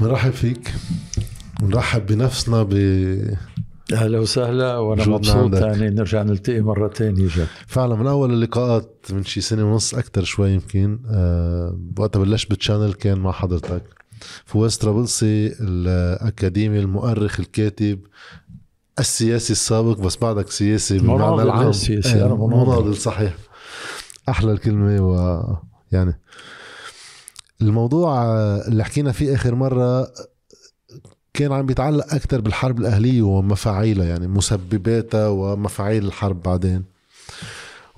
بنرحب فيك. ونرحب بنفسنا ب أهلا وسهلا وأنا مبسوط. يعني نرجع نلتقي مرة ثانية جد. فعلا من أول اللقاءات من شي سنة ونص أكثر شوي يمكن أه وقتها بلشت بال channel كان مع حضرتك. فواز طرابلسي الأكاديمي المؤرخ الكاتب السياسي السابق بس بعدك سياسي بالمعنى مناضل العام. أنا مناضل. مناضل صحيح. أحلى الكلمة و يعني الموضوع اللي حكينا فيه آخر مرة كان عم بيتعلق أكثر بالحرب الأهلية ومفاعيلها يعني مسبباتها ومفاعيل الحرب بعدين.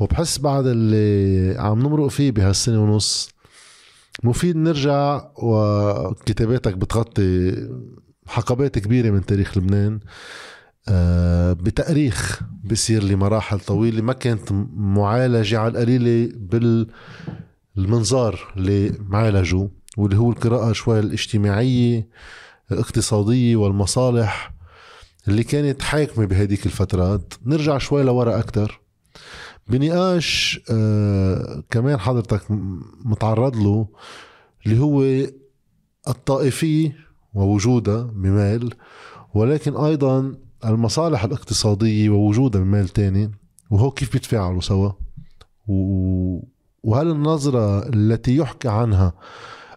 وبحس بعد اللي عم نمرق فيه بهالسنة ونص مفيد نرجع وكتاباتك بتغطي حقبات كبيرة من تاريخ لبنان. آه، بتأريخ بصير لمراحل طويلة ما كانت معالجة على القليلة بالمنظار اللي معالجه واللي هو القراءة شوي الاجتماعية الاقتصادية والمصالح اللي كانت حاكمة بهديك الفترات. نرجع شوي لورا أكتر. بنقاش آه كمان حضرتك متعرض له اللي هو الطائفية ووجودها بمال ولكن أيضا المصالح الاقتصادية ووجودها بمال تاني. وهو كيف بيتفاعلوا سوا؟ و... وهل النظرة التي يحكى عنها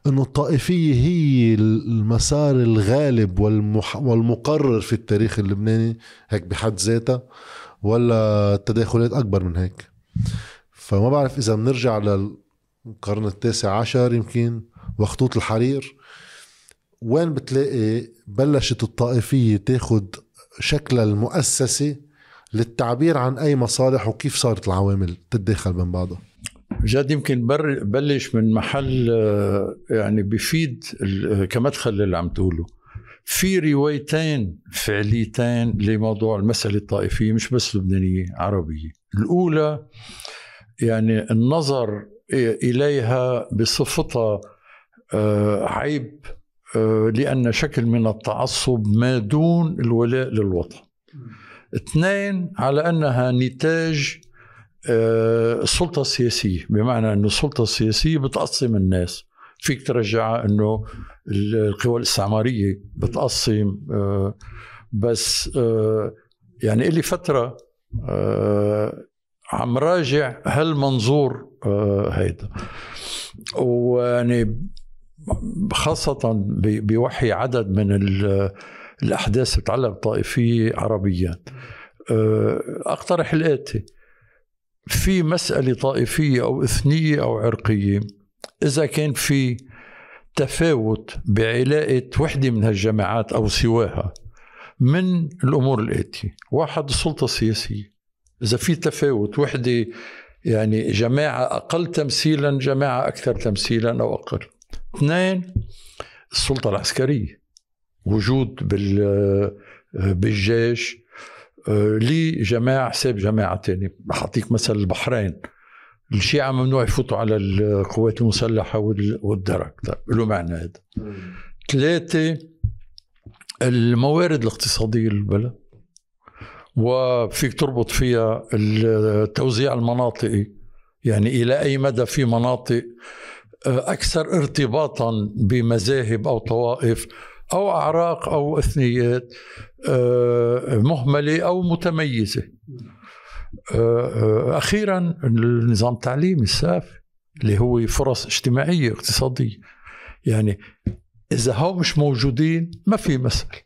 إنه الطائفية هي المسار الغالب والمح... والمقرر في التاريخ اللبناني هيك بحد ذاتها ولا التداخلات أكبر من هيك؟ فما بعرف إذا بنرجع للقرن التاسع عشر يمكن وخطوط الحرير وين بتلاقي بلشت الطائفية تاخد شكلها المؤسسي للتعبير عن أي مصالح وكيف صارت العوامل تتداخل بين بعضها؟ جد يمكن بلش من محل آه، يعني بيفيد ال- كمدخل اللي عم تقوله. في روايتين فعليتين لموضوع المسألة الطائفية مش بس لبنانية عربية. الأولى يعني النظر إليها بصفتها آه، عيب آه، لأن شكل من التعصب ما دون الولاء للوطن. اثنين على أنها نتاج آه، السلطة السياسية. بمعنى أنه السلطة السياسية بتقسم الناس. فيك ترجعها أنه القوى الاستعمارية بتقسم آه، بس آه، يعني إلي فترة آه، عم راجع هالمنظور هيدا. ويعني خاصة بوحي عدد من ال- الأحداث تتعلق بالطائفية عربيا. أقترح الآتي. في مسألة طائفية أو إثنية أو عرقية. إذا كان في تفاوت بعلاقة وحدة من هالجماعات أو سواها من الأمور الآتية. واحد السلطة السياسية. إذا في تفاوت وحدة يعني جماعة أقل تمثيلا جماعة أكثر تمثيلا أو أقل. اثنين السلطة العسكرية. وجود بال بالجيش آه، لجماعة حساب جماعة تانية بحطيك مثل البحرين. الشيعة ممنوع يفوتوا على القوات المسلحة وال- والدرك. طيب له معنى هذا. ثلاثة الموارد الاقتصادية للبلد. وفيك تربط فيها التوزيع المناطقي. يعني إلى أي مدى في مناطق آه، أكثر ارتباطا بمذاهب أو طوائف أو أعراق أو إثنيات آه، مهملة أو متميزة. آه، آه، أخيرا النظام التعليمي السافي اللي هو فرص اجتماعية اقتصادية. يعني إذا هو مش موجودين ما في مسألة.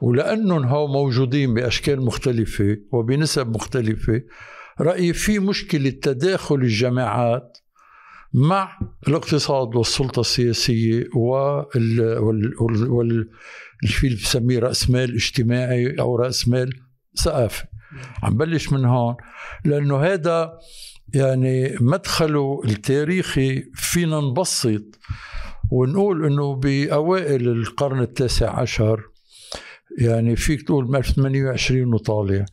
ولأنهم هو موجودين بأشكال مختلفة وبنسب مختلفة رأيي في مشكلة تداخل الجماعات مع الاقتصاد والسلطة السياسية وال وال وال وال في اللي بسميه رأس مال اجتماعي أو رأس مال ثقافي. عم بلش من هون لأنه هذا يعني مدخله التاريخي فينا نبسط ونقول إنه بأوائل القرن التاسع عشر يعني فيك تقول 1820 وطالع.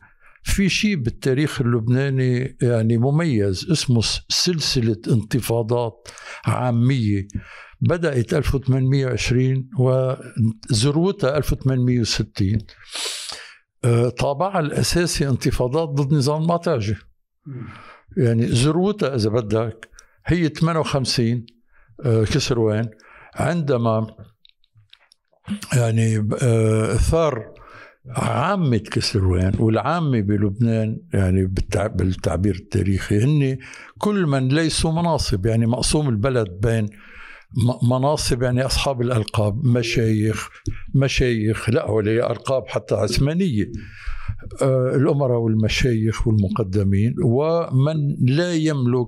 في شيء بالتاريخ اللبناني يعني مميز اسمه سلسلة انتفاضات عامية. بدأت 1820 وذروتها 1860 آه، طابعها الأساسي انتفاضات ضد نظام المعتاجة يعني ذروتها إذا بدك هي 58 آه، كسروان. عندما يعني آه، ثار عامة كسروان والعامة بلبنان يعني بالتعبير التاريخي هن كل من ليسوا مناصب يعني مقسوم البلد بين مناصب يعني أصحاب الألقاب مشايخ مشايخ لا ولا ألقاب حتى عثمانية آه، الأمراء والمشايخ والمقدمين ومن لا يملك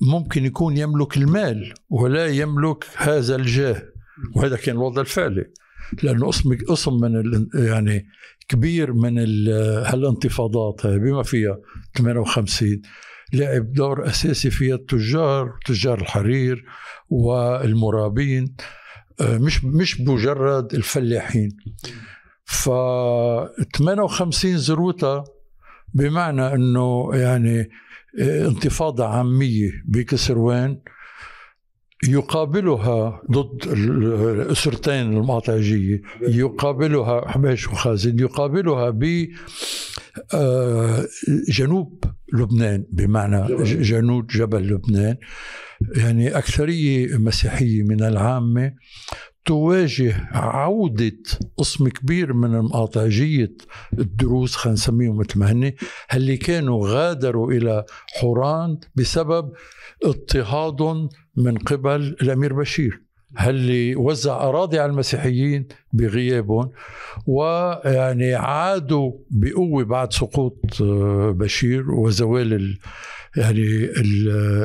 ممكن يكون يملك المال ولا يملك هذا الجاه وهذا كان الوضع الفعلي. لأنه اسم اسم من يعني كبير من هالانتفاضات بما فيها 58 لعب دور أساسي فيها التجار تجار الحرير والمرابين آه، مش مش مجرد الفلاحين. ف 58 زروتها بمعنى إنه يعني آه، انتفاضة عامية بكسروان. يقابلها ضد الأسرتين المقاطعجية يقابلها حبيش وخازن يقابلها ب آه، جنوب لبنان بمعنى جنوب جبل لبنان. يعني أكثرية مسيحية من العامة. تواجه عودة قسم كبير من المقاطعجية الدروز خلينا نسميهم مثل ما هن اللي كانوا غادروا إلى حوران بسبب اضطهاد من قبل الأمير بشير اللي وزع أراضي على المسيحيين بغيابهم ويعني عادوا بقوة بعد سقوط آه، بشير وزوال يعني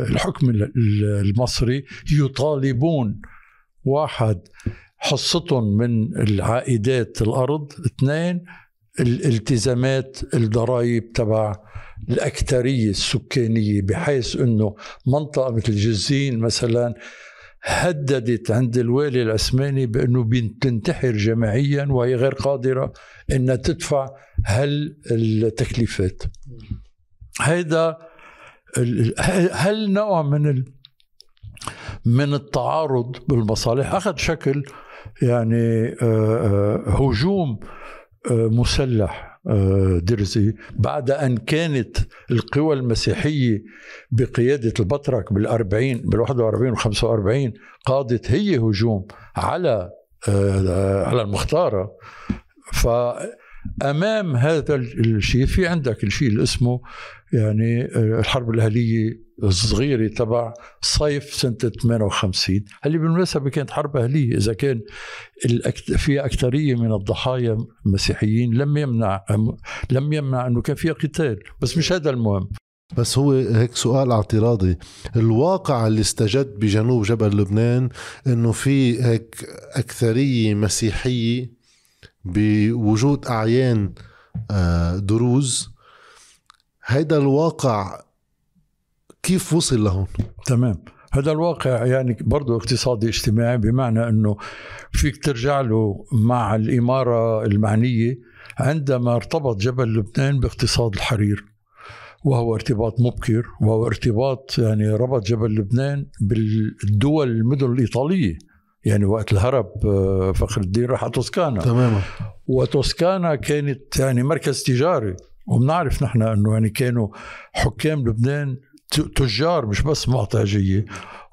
الحكم المصري يطالبون واحد حصتهم من العائدات الأرض اثنين الالتزامات الضرائب تبع الأكثرية السكانية بحيث أنه منطقة مثل جزين مثلا هددت عند الوالي العثماني بأنه تنتحر جماعيا وهي غير قادرة أنها تدفع هل التكليفات. هذا هل نوع من من التعارض بالمصالح أخذ شكل يعني آه، آه، هجوم مسلح آه، درزي. بعد أن كانت القوى المسيحية بقيادة البطرك بالأربعين بالواحد وأربعين وخمسة وأربعين قادت هي هجوم على آه، على المختارة. فأمام هذا الشيء في عندك الشيء اللي اسمه يعني آه، الحرب الأهلية الصغيرة تبع صيف سنة 58 اللي بالمناسبة كانت حرب أهلية. إذا كان في أكثرية من الضحايا المسيحيين لم يمنع لم يمنع أنه كان فيها قتال. بس مش هذا المهم. بس هو هيك سؤال اعتراضي. الواقع اللي استجد بجنوب جبل لبنان إنه في هيك أكثرية مسيحية بوجود أعيان آه، دروز. هيدا الواقع كيف وصل لهون؟ تمام. هذا الواقع يعني برضه اقتصادي اجتماعي بمعنى إنه فيك ترجع له مع الإمارة المعنيه عندما ارتبط جبل لبنان باقتصاد الحرير وهو ارتباط مبكر وهو ارتباط يعني ربط جبل لبنان بالدول المدن الإيطالية. يعني وقت الهرب آه، فخر الدين راح توسكانا. تماما. وتوسكانا كانت يعني مركز تجاري. وبنعرف نحن إنه يعني كانوا حكام لبنان تجار مش بس معتاجية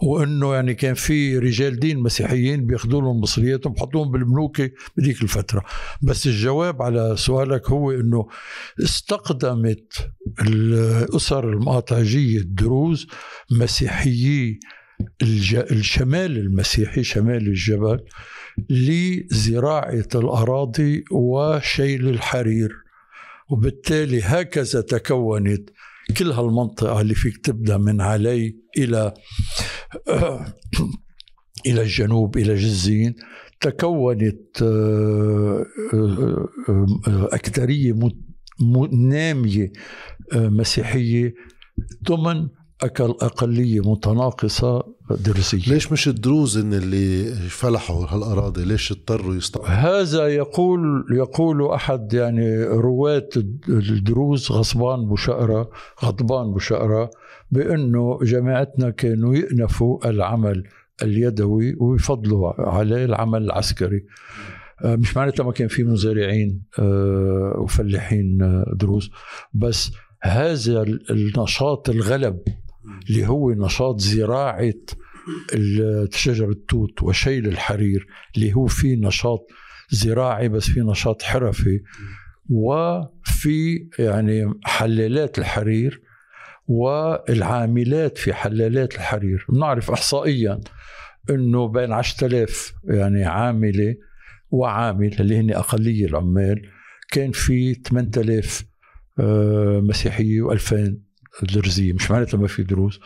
وإنه يعني كان في رجال دين مسيحيين بياخذوا لهم مصرياتهم بحطوهم بالبنوك بذيك الفترة. بس الجواب على سؤالك هو إنه استقدمت الأسر المقاطعجيه الدروز مسيحيي الشمال المسيحي شمال الجبل لزراعة الأراضي وشيل الحرير. وبالتالي هكذا تكونت كل هالمنطقة اللي فيك تبدأ من علي إلى إلى الجنوب إلى جزين تكونت آه، آه، آه، أكثرية نامية مسيحية ضمن أقلية متناقصة درسية. ليش مش الدروز إن اللي فلحوا هالأراضي؟ ليش اضطروا يستعملوا هذا يقول يقول أحد يعني رواة الدروز غصبان بشقرة غضبان بشقرة بأنه جماعتنا كانوا يأنفوا العمل اليدوي ويفضلوا عليه العمل العسكري. آه، مش معناتها ما كان في مزارعين آه، وفلاحين آه، دروز بس هذا النشاط الغلب اللي هو نشاط زراعة شجر التوت وشيل الحرير اللي هو فيه نشاط زراعي بس في نشاط حرفي. وفي يعني حلالات الحرير والعاملات في حلالات الحرير. بنعرف احصائيا إنه بين 10000 يعني عاملة وعامل اللي هن أقلية العمال كان في 8000 آه، مسيحية و2000 درزية مش معناتها ما في دروز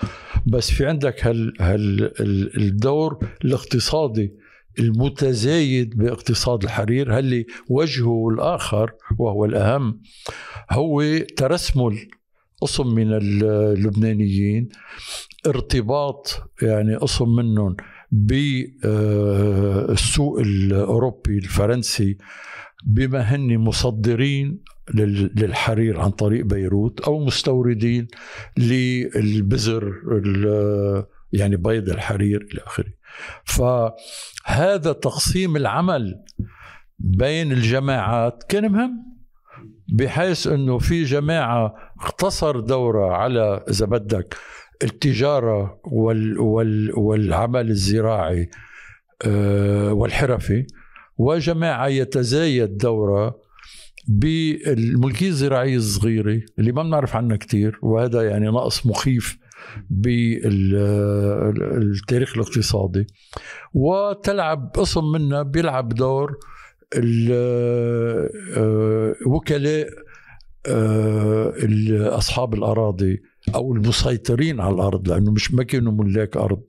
بس في عندك هال هال الدور الاقتصادي المتزايد باقتصاد الحرير اللي وجهه الآخر وهو الأهم هو ترسمل قسم من اللبنانيين ارتباط يعني قسم منهم بالسوق الأوروبي الفرنسي بما هن مصدرين للحرير عن طريق بيروت أو مستوردين للبزر يعني بيض الحرير إلى آخره. فهذا تقسيم العمل بين الجماعات كان مهم بحيث أنه في جماعة اختصر دورة على إذا بدك التجارة وال وال والعمل الزراعي آه، والحرفي وجماعة يتزايد دورة بالملكية الزراعية الصغيرة اللي ما بنعرف عنها كثير وهذا يعني نقص مخيف بالتاريخ الاقتصادي. وتلعب قسم منها بيلعب دور آه، وكلاء آه، اصحاب الأراضي أو المسيطرين على الأرض لأنه مش ما كانوا ملاك أرض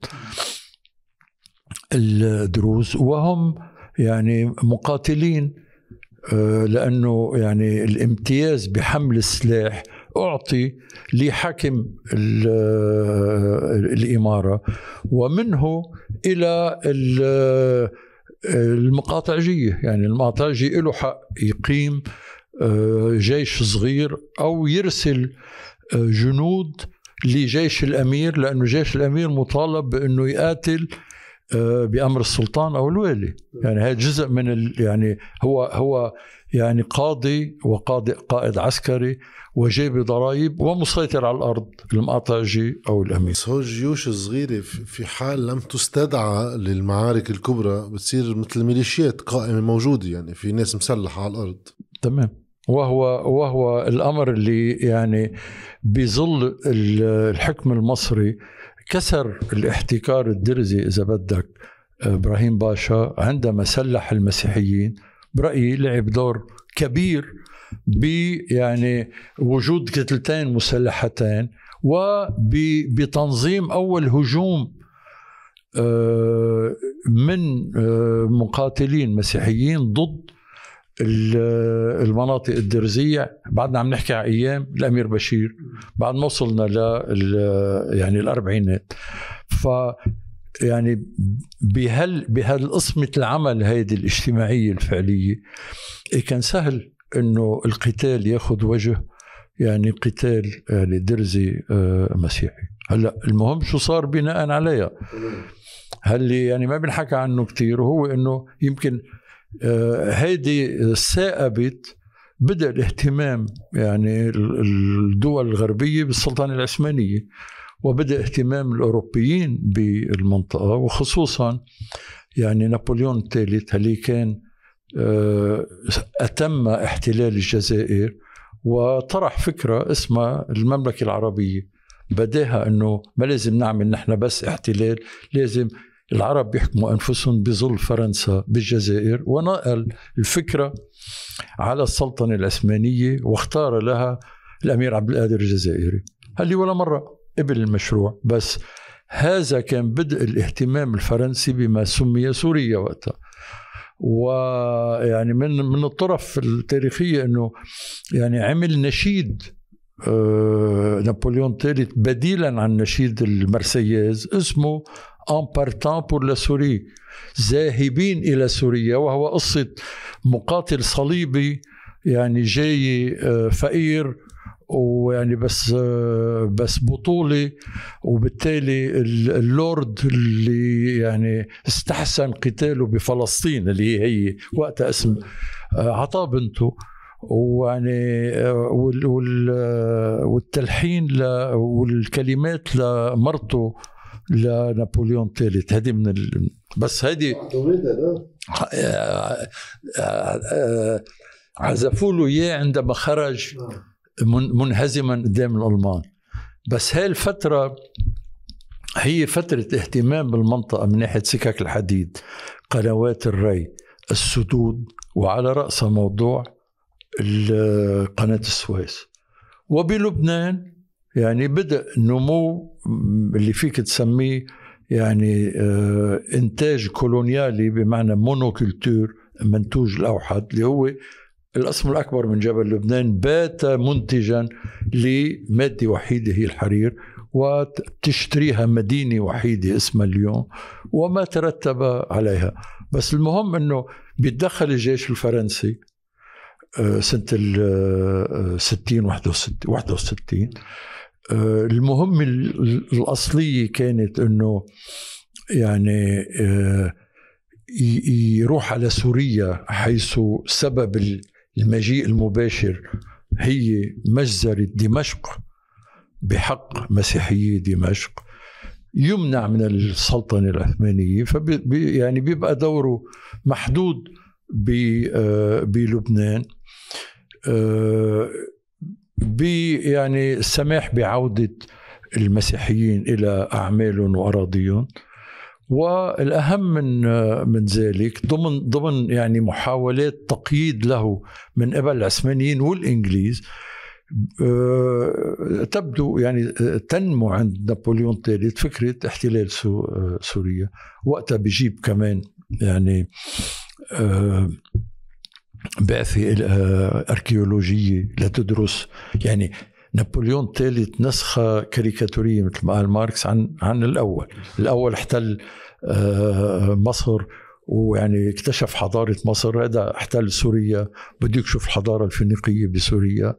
الدروز. وهم يعني مقاتلين لأنه يعني الامتياز بحمل السلاح أعطي لحاكم الإمارة ومنه إلى المقاطعجية. يعني المقاطعجي له حق يقيم آه، جيش صغير أو يرسل آه، جنود لجيش الأمير لأنه جيش الأمير مطالب بأنه يقاتل آه، بأمر السلطان أو الوالي. يعني هذا جزء من ال يعني هو هو يعني قاضي وقاضي قائد عسكري وجايب ضرائب ومسيطر على الأرض المقاطعجي أو الأمير. بس هو الجيوش الصغيرة في حال لم تستدعى للمعارك الكبرى بتصير مثل الميليشيات قائمة موجودة يعني في ناس مسلحة على الأرض. تمام. وهو وهو الأمر اللي يعني بظل الحكم المصري كسر الاحتكار الدرزي إذا بدك إبراهيم باشا عندما سلح المسيحيين برأيي لعب دور كبير ب يعني وجود كتلتين مسلحتين وبتنظيم أول هجوم آه، من آه، مقاتلين مسيحيين ضد المناطق الدرزية. بعدنا عم نحكي على أيام الأمير بشير. بعد ما وصلنا ل يعني الأربعينات. ف يعني بهال بهالقسمة العمل هيدي الاجتماعية الفعلية إيه كان سهل إنه القتال ياخذ وجه يعني قتال يعني درزي آه، مسيحي. هلأ المهم شو صار بناء عليها؟ هل يعني ما بنحكى عنه كثير وهو إنه يمكن هيدي ثاقبت بدأ الاهتمام يعني الدول الغربية بالسلطنه العثمانية وبدأ اهتمام الأوروبيين بالمنطقة وخصوصا يعني نابليون الثالث اللي كان آه، أتم احتلال الجزائر وطرح فكرة اسمها المملكة العربية. بداها أنه ما لازم نعمل نحن بس احتلال لازم العرب يحكموا أنفسهم بظل فرنسا بالجزائر ونقل الفكرة على السلطنة العثمانية واختار لها الأمير عبد القادر الجزائري. هل ولا مرة قبل المشروع. بس هذا كان بدء الاهتمام الفرنسي بما سمي سوريا وقتها. ويعني من من الطرف التاريخية إنه يعني عمل نشيد آه، نابليون الثالث بديلا عن نشيد المرسياز اسمه ان بارتان بور لا سوري ذاهبين إلى سوريا وهو قصه مقاتل صليبي يعني جاي فقير ويعني بس بس بطولة وبالتالي اللورد اللي يعني استحسن قتاله بفلسطين اللي هي وقتها اسم عطاه بنته ويعني والتلحين والكلمات لمرته لنابليون الثالث هذه من ال... بس هذه عزفوا له اياه عندما خرج منهزما قدام الألمان. بس هاي الفترة هي فترة اهتمام بالمنطقة من ناحية سكك الحديد قنوات الري السدود وعلى راسها موضوع قناة السويس. وبلبنان يعني بدا نمو اللي فيك تسميه يعني آه، إنتاج كولونيالي بمعنى مونوكولتور منتوج الأوحد اللي هو القسم الأكبر من جبل لبنان بات منتجا لمادة وحيدة هي الحرير وتشتريها مدينة وحيدة اسمها اليوم وما ترتب عليها. بس المهم إنه بيتدخل الجيش الفرنسي آه، سنة ال 60 61 61 المهمه الأصلية كانت إنه يعني آه، يروح على سوريا حيث سبب المجيء المباشر هي مجزرة دمشق بحق مسيحيي دمشق يمنع من السلطنة العثمانية فبي يعني بيبقى دوره محدود آه، بلبنان. آه، يعني السماح بعودة المسيحيين إلى أعمالهم وأراضيهم. والأهم من من ذلك ضمن ضمن يعني محاولات تقييد له من قبل العثمانيين والإنجليز آه، تبدو يعني تنمو عند نابليون الثالث فكرة احتلال سوريا وقتها بجيب كمان يعني آه، بعثة أركيولوجية لتدرس يعني نابليون الثالث نسخة كاريكاتورية مثل ما قال ماركس عن عن الأول. الأول احتل آه، مصر ويعني اكتشف حضارة مصر. هذا احتل سوريا. بده يكشف الحضارة الفينيقية بسوريا.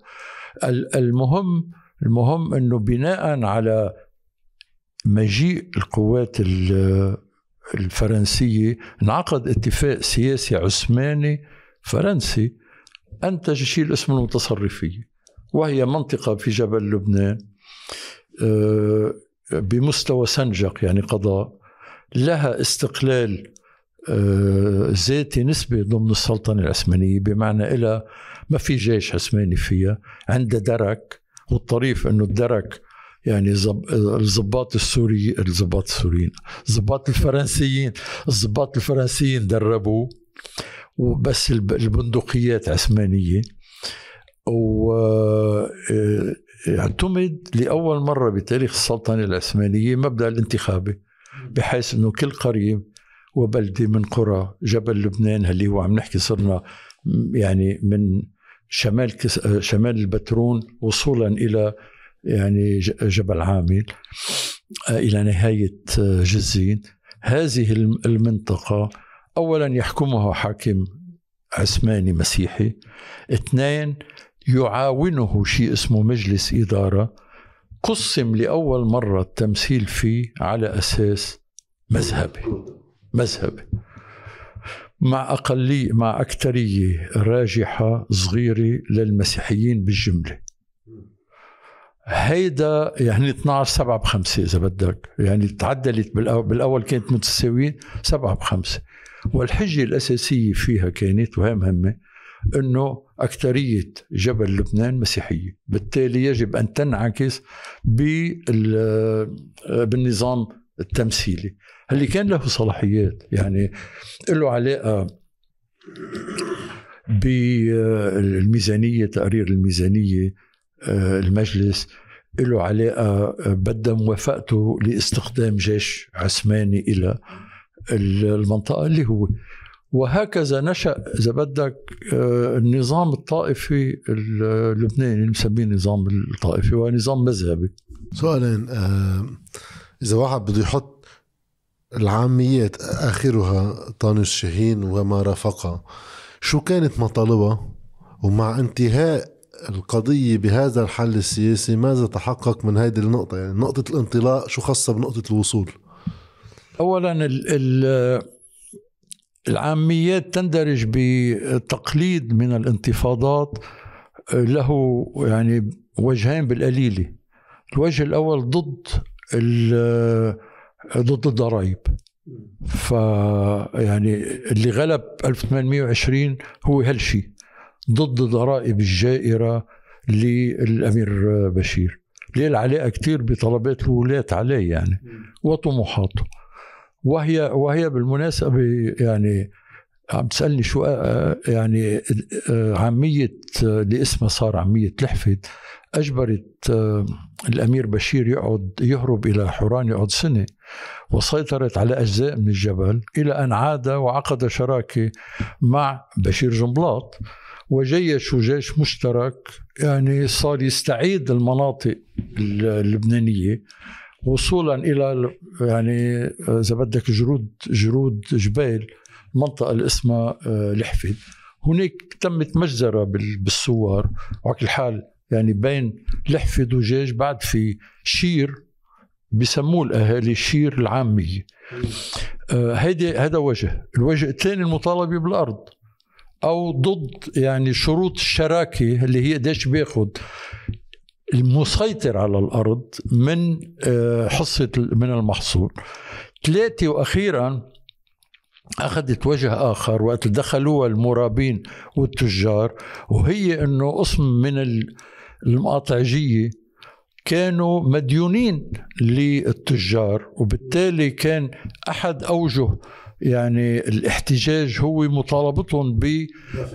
المهم المهم إنه بناء على مجيء القوات الفرنسية انعقد اتفاق سياسي عثماني فرنسي انتج شيء اسمه المتصرفيه وهي منطقة في جبل لبنان آه، بمستوى سنجق يعني قضاء لها استقلال آه، ذاتي نسبة ضمن السلطنة العثمانية بمعنى إلى ما في جيش عثماني فيها عندها درك والطريف أنه الدرك يعني الضباط السوري الضباط السوريين الضباط الفرنسيين الضباط الفرنسيين دربوا. وبس البندقيات عثمانية. واعتمد آه، لأول مرة بتاريخ السلطنة العثمانية مبدأ الانتخابي بحيث إنه كل قرية وبلدة من قرى جبل لبنان اللي هو عم نحكي صرنا يعني من شمال كس... شمال البترون وصولا إلى يعني جبل عامل آه، إلى نهاية آه، جزين. هذه المنطقة اولا يحكمها حاكم عثماني مسيحي اثنين يعاونه شيء اسمه مجلس إدارة قسم لأول مرة التمثيل فيه على أساس مذهبي. مذهبي. مع أقلية مع أكثرية راجحة صغيرة للمسيحيين بالجملة. هيدا يعني 12 7 بخمسة إذا بدك. يعني تعدلت بالأول, بالأول كانت متساويين 7 بخمسة. والحجة الأساسية فيها كانت وهي مهمة أنه أكثرية جبل لبنان مسيحية. بالتالي يجب أن تنعكس بالنظام التمثيلي. اللي كان له صلاحيات يعني له علاقة بالميزانية تقرير الميزانية آه، المجلس له علاقة بدها موافقته لاستخدام جيش عثماني إلى المنطقة اللي هو. وهكذا نشأ إذا بدك آه، النظام الطائفي اللبناني اللي مسميه الطائفي هو نظام مذهبي. سؤالين آه، إذا واحد بده يحط العاميات آخرها طانوس شاهين وما رافقها شو كانت مطالبها؟ ومع انتهاء القضية بهذا الحل السياسي ماذا تحقق من هذه النقطة؟ يعني نقطة الانطلاق شو خاصة بنقطة الوصول؟ أولا ال ال العاميات تندرج بتقليد من الانتفاضات له يعني وجهين بالقليلة الوجه الأول ضد ضد الضرائب. ف يعني اللي غلب 1820 هو هالشيء ضد الضرائب الجائرة للأمير بشير. ليه العلاقة كتير بطلبات الولاة عليه يعني وطموحاته. وهي وهي بالمناسبة يعني عم تسألني شو يعني عامية اللي اسمها صار عامية لحفت أجبرت الأمير بشير يقعد يهرب إلى حوران يقعد سنة وسيطرت على أجزاء من الجبل إلى أن عاد وعقد شراكة مع بشير جنبلاط وجيشوا جيش مشترك يعني صار يستعيد المناطق اللبنانية وصولا إلى يعني إذا بدك جرود جرود جبال المنطقة اللي اسمها آه، لحفد هناك تمت مجزرة بالصور. وعلى كل حال يعني بين لحفد وجيش بعد في شير بسموه الأهالي شير العامية. آه هيدي هذا وجه. الوجه الثاني المطالبة بالأرض. أو ضد يعني شروط الشراكة اللي هي قديش بياخذ المسيطر على الأرض من آه حصة من المحصول. ثلاثة وأخيرا أخذت وجه آخر وقت دخلوها المرابين والتجار وهي إنه قسم من المقاطعجية كانوا مديونين للتجار وبالتالي كان أحد أوجه يعني الاحتجاج هو مطالبتهم ب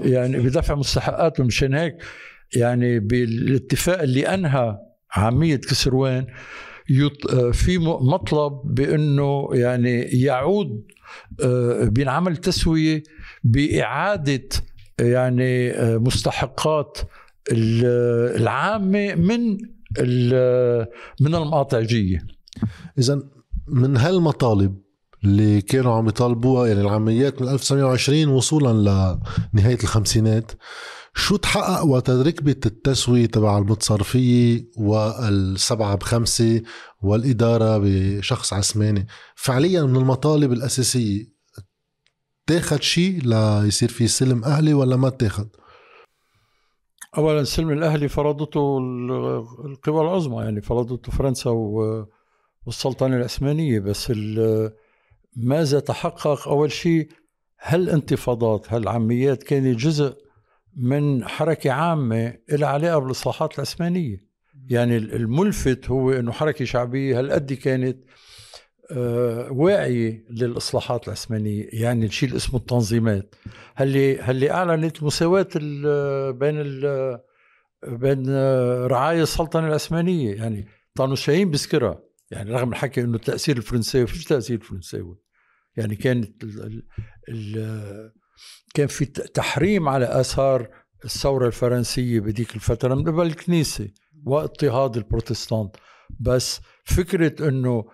يعني بدفع مستحقاتهم. مشان هيك يعني بالاتفاق اللي أنهى عاميه كسروان في مطلب بأنه يعني يعود آه، بينعمل تسوية بإعادة يعني آه، مستحقات العامة من من المقاطعجيه اذا من هالمطالب اللي كانوا عم يطالبوها يعني العمليات من 1920 وصولا لنهاية الخمسينات شو تحقق وقت ركبت التسوية تبع المتصرفية والسبعة بخمسة والإدارة بشخص عثماني فعليا من المطالب الأساسية تاخد شيء ليصير في سلم أهلي ولا ما تاخد؟ اولا السلم الأهلي فرضته القوى العظمى يعني فرضته فرنسا والسلطنه العثمانية بس ماذا تحقق؟ أول شيء هالانتفاضات هالعميات كانت جزء من حركة عامة لها علاقه بالاصلاحات العثمانية. يعني الملفت هو إنه حركة شعبية هالقد كانت آه، واعية للإصلاحات العثمانية يعني الشيء اللي اسمه التنظيمات. هاللي هاللي أعلنت مساواة بين ال بين رعايا السلطنة العثمانية. يعني طانو شاهين بذكرها يعني رغم الحكي إنه التأثير الفرنساوي فيش تأثير فرنساوي. يعني كانت ال ال كان في تحريم على آثار الثورة الفرنسية بديك الفترة من قبل الكنيسة واضطهاد البروتستانت. بس فكرة إنه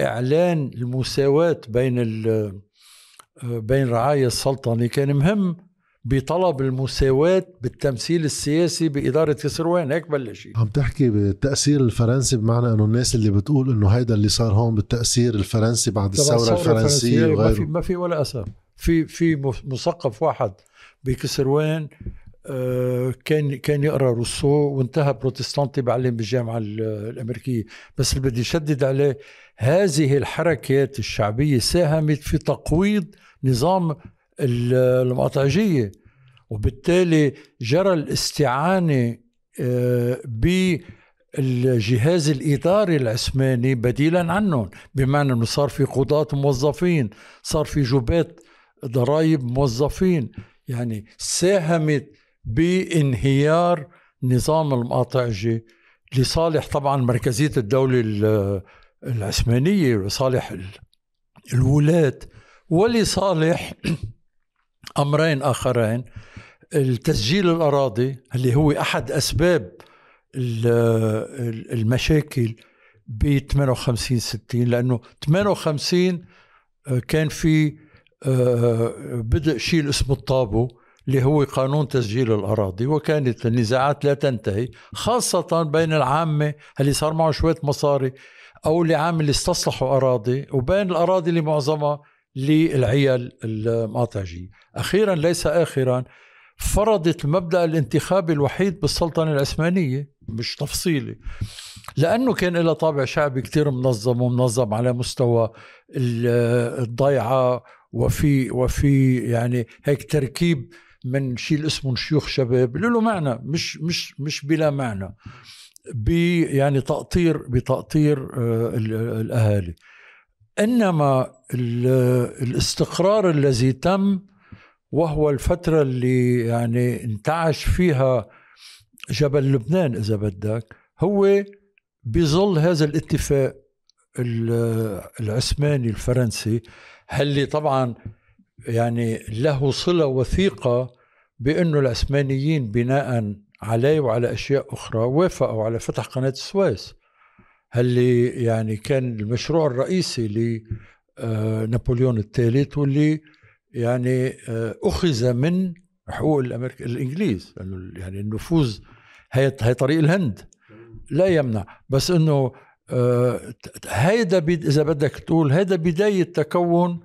إعلان المساواة بين بين رعايا السلطنة كان مهم بطلب المساواة بالتمثيل السياسي بإدارة كسروان هيك بلش عم تحكي بالتأثير الفرنسي بمعنى أنه الناس اللي بتقول أنه هيدا اللي صار هون بالتأثير الفرنسي بعد الثورة الفرنسية وغيره ما في, ما في ولا أثر. في في مثقف واحد بكسروان آه، كان كان يقرأ روسو وانتهى بروتستانتي بعلم بالجامعة الأمريكية. بس اللي بدي شدد عليه هذه الحركات الشعبية ساهمت في تقويض نظام المقاطعجيه وبالتالي جرى الاستعانة آه، بالجهاز الإداري العثماني بديلا عنهم. بمعنى إنه صار في قضاة موظفين صار في جبات ضرائب موظفين. يعني ساهمت بانهيار نظام المقاطعجي لصالح طبعا مركزية الدولة العثمانية لصالح الولاة ولصالح أمرين آخرين. التسجيل الأراضي اللي هو أحد أسباب المشاكل ب 58 60 لأنه 58 آه، كان في آه، بدء شيء اسمه الطابو اللي هو قانون تسجيل الأراضي وكانت النزاعات لا تنتهي خاصة بين العامة اللي صار معه شوية مصاري أو اللي عامل اللي استصلحوا أراضي وبين الأراضي اللي معظمها للعيال المقاطعجية أخيرا ليس آخرا فرضت المبدأ الانتخابي الوحيد بالسلطنة العثمانية مش تفصيلي لأنه كان له طابع شعبي كتير منظم ومنظم على مستوى الضيعة وفي وفي يعني هيك تركيب من شيء اسمه شيوخ شباب له معنى مش مش مش بلا معنى ب يعني تأطير بتأطير آه، الأهالي. إنما الاستقرار الذي تم وهو الفترة اللي يعني انتعش فيها جبل لبنان إذا بدك هو بظل هذا الاتفاق العثماني الفرنسي اللي طبعا يعني له صلة وثيقة بأنه العثمانيين بناء عليه وعلى أشياء أخرى وافقوا على فتح قناة السويس اللي يعني كان المشروع الرئيسي لنابليون الثالث واللي يعني آه، أخذ من حقوق الأمريكا الإنجليز يعني النفوذ هي طريق الهند. لا يمنع. بس إنه آه، هيدا إذا بدك تقول هيدا بداية تكون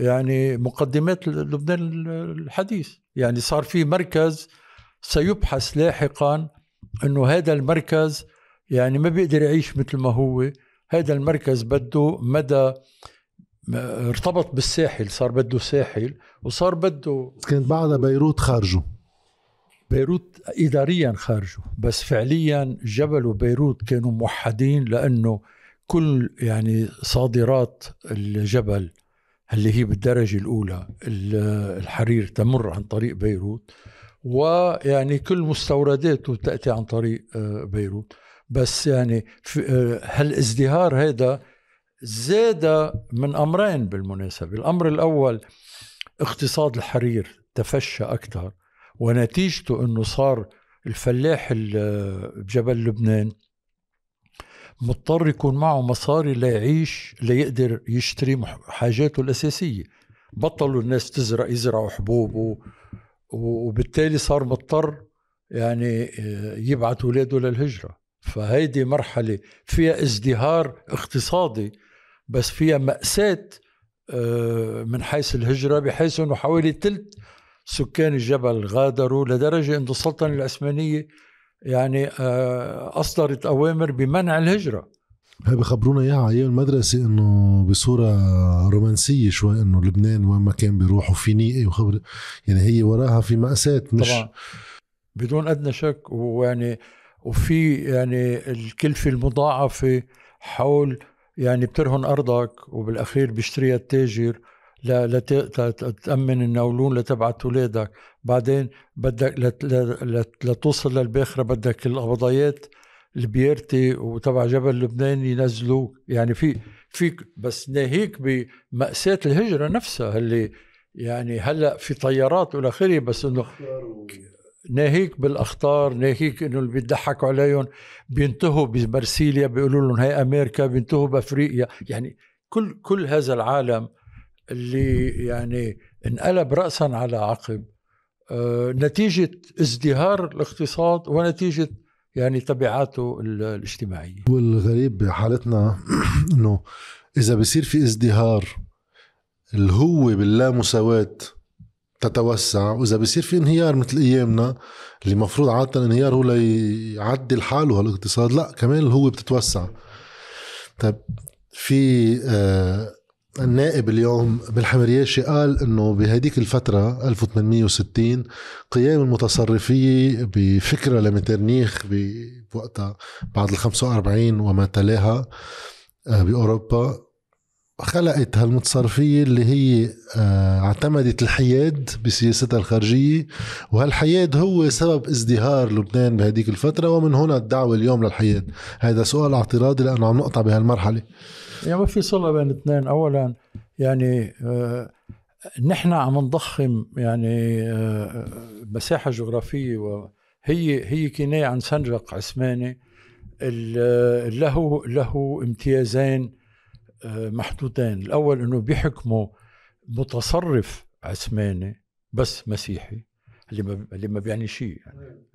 يعني مقدمات لبنان الحديث. يعني صار في مركز سيبحث لاحقا إنه هذا المركز يعني ما بيقدر يعيش مثل ما هو. هذا المركز بده مدى ارتبط بالساحل صار بده ساحل وصار بده كانت بعدها بيروت خارجه. بيروت اداريا خارجه بس فعليا جبل وبيروت كانوا موحدين لأنه كل يعني صادرات الجبل اللي هي بالدرجة الأولى الحرير تمر عن طريق بيروت ويعني كل مستورداته تأتي عن طريق آه، بيروت. بس يعني آه، هالازدهار هذا زاد من أمرين بالمناسبة. الأمر الأول اقتصاد الحرير تفشى أكثر ونتيجته أنه صار الفلاح بجبل لبنان مضطر يكون معه مصاري ليعيش ليقدر يشتري حاجاته الأساسية. بطلوا الناس تزرع يزرعوا حبوب وبالتالي صار مضطر يعني آه، يبعث اولاده للهجرة. فهيدي مرحلة فيها ازدهار اقتصادي بس فيها مأساة آه، من حيث الهجرة بحيث إنه حوالي ثلث سكان الجبل غادروا لدرجة انه السلطنة العثمانيه يعني آه، أصدرت أوامر بمنع الهجرة. هاي بخبرونا إياها أيام المدرسة إنه بصورة رومانسية شوي إنه لبنان وين ما كان بيروح وفي نيقه وخبر يعني هي وراها في مأساة مش طبعا. بدون أدنى شك ويعني وفي يعني الكلفة المضاعفة حول يعني بترهن أرضك وبالأخير بيشتريها التاجر. لتأمن النولون لتبعت اولادك بعدين بدك لتوصل للباخرة بدك القبضايات البيرتي وتبع جبل لبنان ينزلوك يعني في في بس ناهيك بمأساة الهجرة نفسها اللي يعني هلأ في طيارات والى آخره بس إنه ناهيك بالأخطار ناهيك إنه اللي بيضحكوا عليهم. بينتهوا بمرسيليا بيقولوا لهم هي أمريكا بينتهوا بأفريقيا. يعني كل كل هذا العالم اللي يعني انقلب راسا على عقب آه، نتيجة ازدهار الاقتصاد ونتيجة يعني تبعاته الاجتماعية. والغريب بحالتنا إنه إذا بصير في ازدهار اللي هو باللامساواة تتوسع وإذا بصير في انهيار مثل أيامنا اللي مفروض عادة انهيار هو ليعدل حاله هالاقتصاد لا كمان هو بتتوسع. طيب في آه النائب اليوم بالحمرياشي قال إنه بهديك الفترة 1860 قيام المتصرفيه بفكرة لمترنيخ بوقتها بعد ال 45 وما تلاها آه، بأوروبا. خلقت هالمتصرفية اللي هي آه، اعتمدت الحياد بسياستها الخارجية وهالحياد هو سبب ازدهار لبنان بهديك الفترة ومن هنا الدعوة اليوم للحياد. هذا سؤال اعتراضي لأنه عم نقطع بهالمرحلة. يعني ما في صلة بين الاثنين اولا يعني آه نحن عم نضخم يعني آه مساحة جغرافية وهي هي كنايه عن سنجق عثماني. له له امتيازين آه محدودين. الأول إنه بيحكموا متصرف عثماني بس مسيحي اللي ما اللي ما بيعني شيء يعني.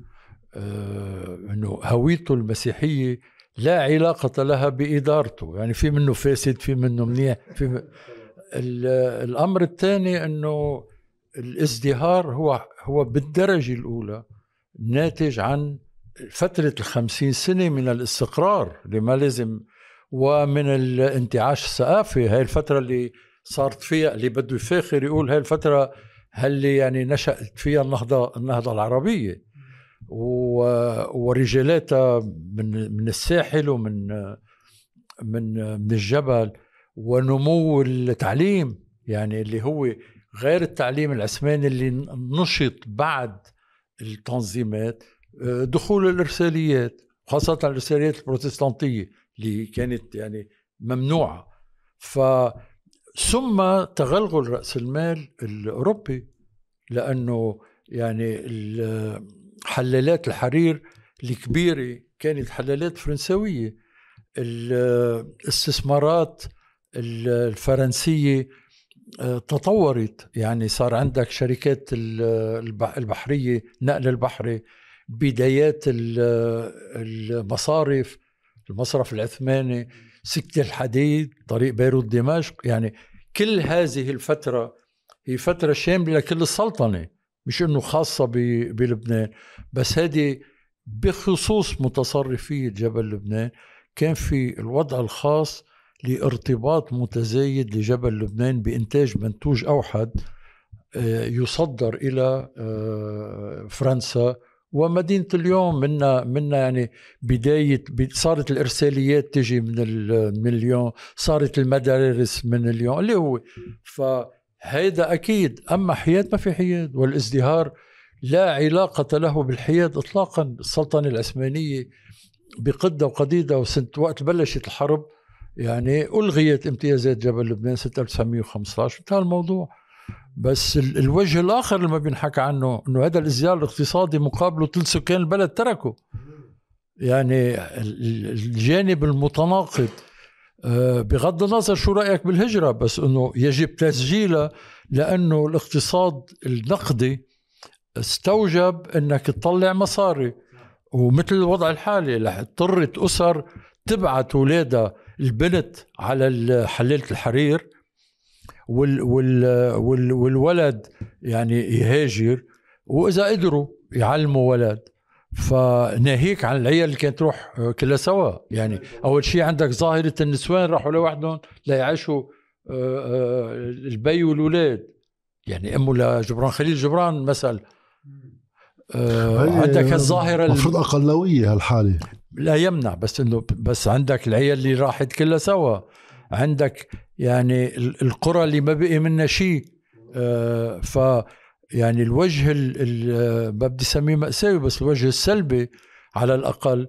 آه إنه هويته المسيحية لا علاقة لها بإدارته. يعني في منه فاسد في منه منيح في الأمر الثاني أنه الازدهار هو هو بالدرجة الأولى ناتج عن فترة الخمسين سنة من الاستقرار اللي ما لازم ومن الانتعاش الثقافي. هاي الفترة اللي صارت فيها اللي بده يفاخر يقول هاي الفترة اللي يعني نشأت فيها النهضة النهضة العربية. ورجالاتها من من الساحل ومن من من الجبل ونمو التعليم يعني اللي هو غير التعليم العثماني اللي نشط بعد التنظيمات دخول الإرساليات خاصة الإرساليات البروتستانتية اللي كانت يعني ممنوعة. ف ثم تغلغل رأس المال الأوروبي لأنه يعني حلالات الحرير الكبيرة كانت حلالات فرنسوية. الاستثمارات الفرنسية آه، تطورت. يعني صار عندك شركات البحرية نقل البحري بدايات المصارف المصرف العثماني سكة الحديد طريق بيروت دمشق. يعني كل هذه الفترة هي فترة شاملة لكل السلطنة. مش إنه خاصة بلبنان بس هذه بخصوص متصرفية جبل لبنان كان في الوضع الخاص لارتباط متزايد لجبل لبنان بإنتاج منتوج أوحد آه، يصدر إلى آه، فرنسا. ومدينة اليوم منا منا يعني بداية صارت الإرساليات تجي من من اليوم صارت المدارس من اليوم اللي هو فهيدا أكيد أما حياد ما في حياد والازدهار لا علاقة له بالحياد إطلاقا. السلطنة العثمانية بقدة وقديدة وسنة وقت بلشت الحرب يعني ألغيت امتيازات جبل لبنان سنة 1915 انتهى الموضوع. بس الوجه الآخر اللي ما بينحكى عنه إنه هذا الازدهار الاقتصادي مقابله ثلث سكان البلد تركوا يعني الجانب المتناقض بغض النظر شو رأيك بالهجرة بس إنه يجب تسجيلها لأنه الاقتصاد النقدي استوجب إنك تطلع مصاري. ومثل الوضع الحالي اضطرت أسر تبعت اولادها البنت على حليلة الحرير وال وال وال والولد يعني يهاجر وإذا قدروا يعلموا ولد. فناهيك عن العيال اللي كانت تروح كلها سوا. يعني أول شيء عندك ظاهرة النسوان راحوا لوحدهم ليعيشوا آه، آه، البي والولاد. يعني امه لجبران خليل جبران مثل. آه عندك هالظاهره المفروض أقلوية هالحالة. لا يمنع بس إنه بس عندك العيال اللي راحت كلها سوا. عندك يعني القرى اللي ما بقي منها شيء. آه، ف يعني الوجه ما بدي اسميه مأساوي بس الوجه السلبي على الأقل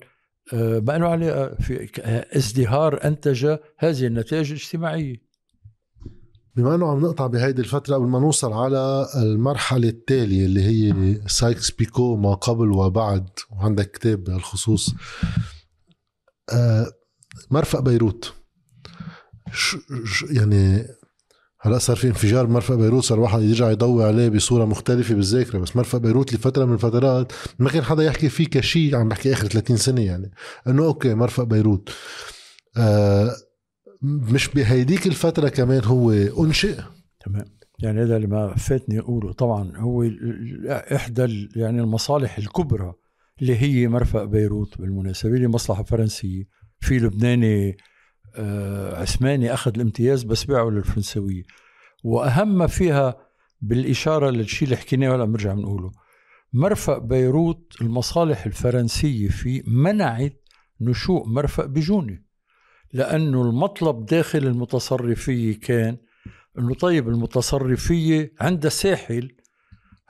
آه، ما إنه عليه في ازدهار أنتج هذه النتائج الاجتماعية. بما إنه عم نقطع بهيدي الفترة قبل ما نوصل على المرحلة التالية اللي هي سايكس بيكو ما قبل وبعد وعندك كتاب بهالخصوص آه، مرفق بيروت. يعني هلا صار في انفجار بمرفق بيروت صار الواحد يرجع يضوي عليه بصورة مختلفة بالذاكرة بس مرفق بيروت لفترة من الفترات ما كان حدا يحكي فيه كشيء عم بحكي آخر 30 سنة يعني. إنه أوكي مرفق بيروت. آه مش بهيديك الفترة كمان هو أنشئ. تمام. يعني هذا اللي ما فاتني أقوله. طبعا هو إحدى يعني المصالح الكبرى اللي هي مرفق بيروت بالمناسبة اللي مصلحة فرنسية في لبناني عثماني أخذ الامتياز بس باعه للفرنسوية. وأهم ما فيها بالإشارة للشيء اللي حكيناه ولا بنرجع بنقوله. مرفق بيروت المصالح الفرنسية فيه منعت نشوء مرفق بجوني لأنه المطلب داخل المتصرفية كان أنه طيب المتصرفية عندها ساحل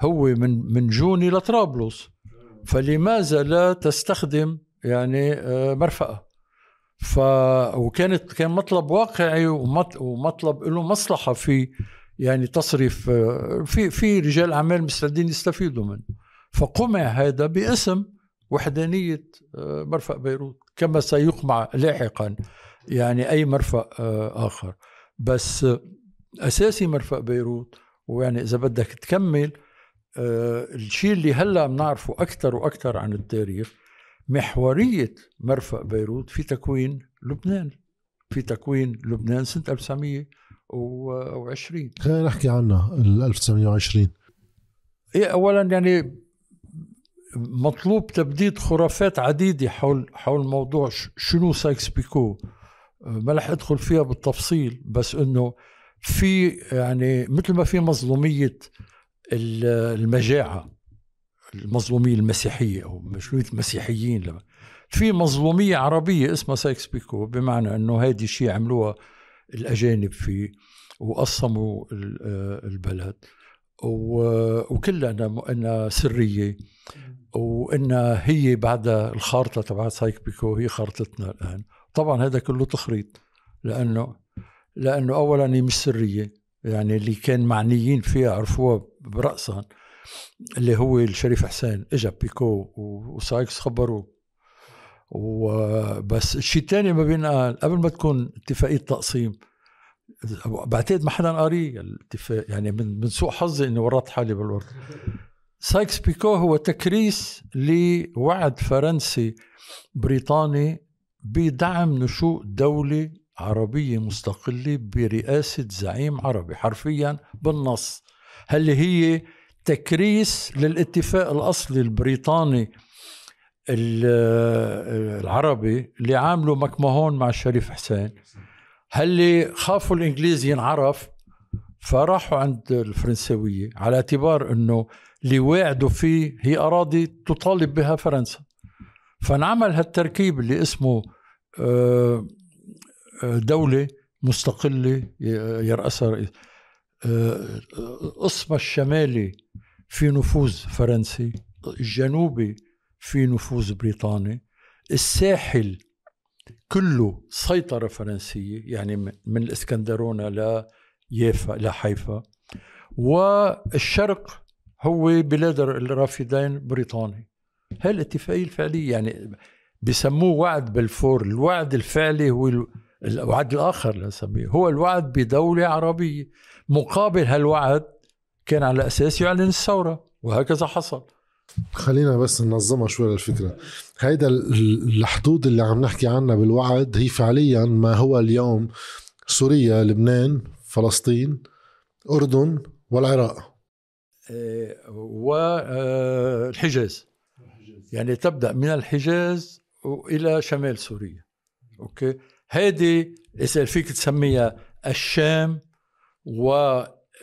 هو من من جوني لطرابلس فلماذا لا تستخدم يعني آه، مرفقة ف وكانت كان مطلب واقعي ومطلب له مصلحة في يعني تصريف في في رجال أعمال مستعدين يستفيدوا منه. فقمع هذا باسم وحدانية مرفأ بيروت كما سيقمع لاحقا يعني أي مرفأ آخر. بس أساسي مرفأ بيروت ويعني إذا بدك تكمل آه، الشيء اللي هلأ بنعرفه أكثر وأكثر عن التاريخ محورية مرفأ بيروت في تكوين لبنان. في تكوين لبنان سنة 1920 خلينا نحكي عنها ال 1920 إيه اولا يعني مطلوب تبديد خرافات عديدة حول حول موضوع شنو سايكس بيكو. ما رح أدخل فيها بالتفصيل بس إنه في يعني مثل ما في مظلومية المجاعة. المظلومية المسيحية أو مشروعيه المسيحيين لما في مظلومية عربية اسمها سايكس بيكو بمعنى إنه هيدي شيء عملوها الأجانب فيه وقسموا البلد. وكلها إنها سرية وإنها هي بعد الخارطة تبعت سايكس بيكو هي خارطتنا الآن. طبعا هذا كله تخريط لأنه لأنه اولا هي مش سرية يعني اللي كان معنيين فيها عرفوها دغري اللي هو الشريف حسين اجى بيكو وسايكس خبروه وبس الشيء الثاني ما بينقال قبل ما تكون اتفاقية تقسيم بعتقد ما حدا قاري الاتفاق يعني من من سوء حظي إني ورطت حالي بالورد. سايكس بيكو هو تكريس لوعد فرنسي بريطاني بدعم نشوء دولة عربية مستقلة برئاسة زعيم عربي حرفيا بالنص. هلأ هي تكريس للاتفاق الأصلي البريطاني العربي اللي عامله مكماهون مع الشريف حسين. هلأ خافوا الإنجليز ينعرف فراحوا عند الفرنسوية على اعتبار أنه اللي واعدوا فيه هي أراضي تطالب بها فرنسا. فانعمل هالتركيب اللي اسمه آه، آه، دولة مستقلة يرأسها قسمها آه، الشمالي في نفوذ فرنسي الجنوبي في نفوذ بريطاني الساحل كله سيطرة فرنسية يعني من الإسكندرونة ليافا لحيفا والشرق هو بلاد الرافدين بريطاني. هاي الاتفاقية الفعلية يعني بسموه وعد بلفور الوعد الفعلي هو الوعد الآخر لنسميه هو الوعد بدولة عربية. مقابل هالوعد كان على أساس يعلن الثورة وهكذا حصل. خلينا بس ننظمها شوي للفكرة. هيدا الحدود اللي عم نحكي عنها بالوعد هي فعليا ما هو اليوم سوريا لبنان فلسطين أردن والعراق. والحجاز يعني تبدأ من الحجاز والى شمال سوريا. أوكي؟ هذه إذا فيك تسميها الشام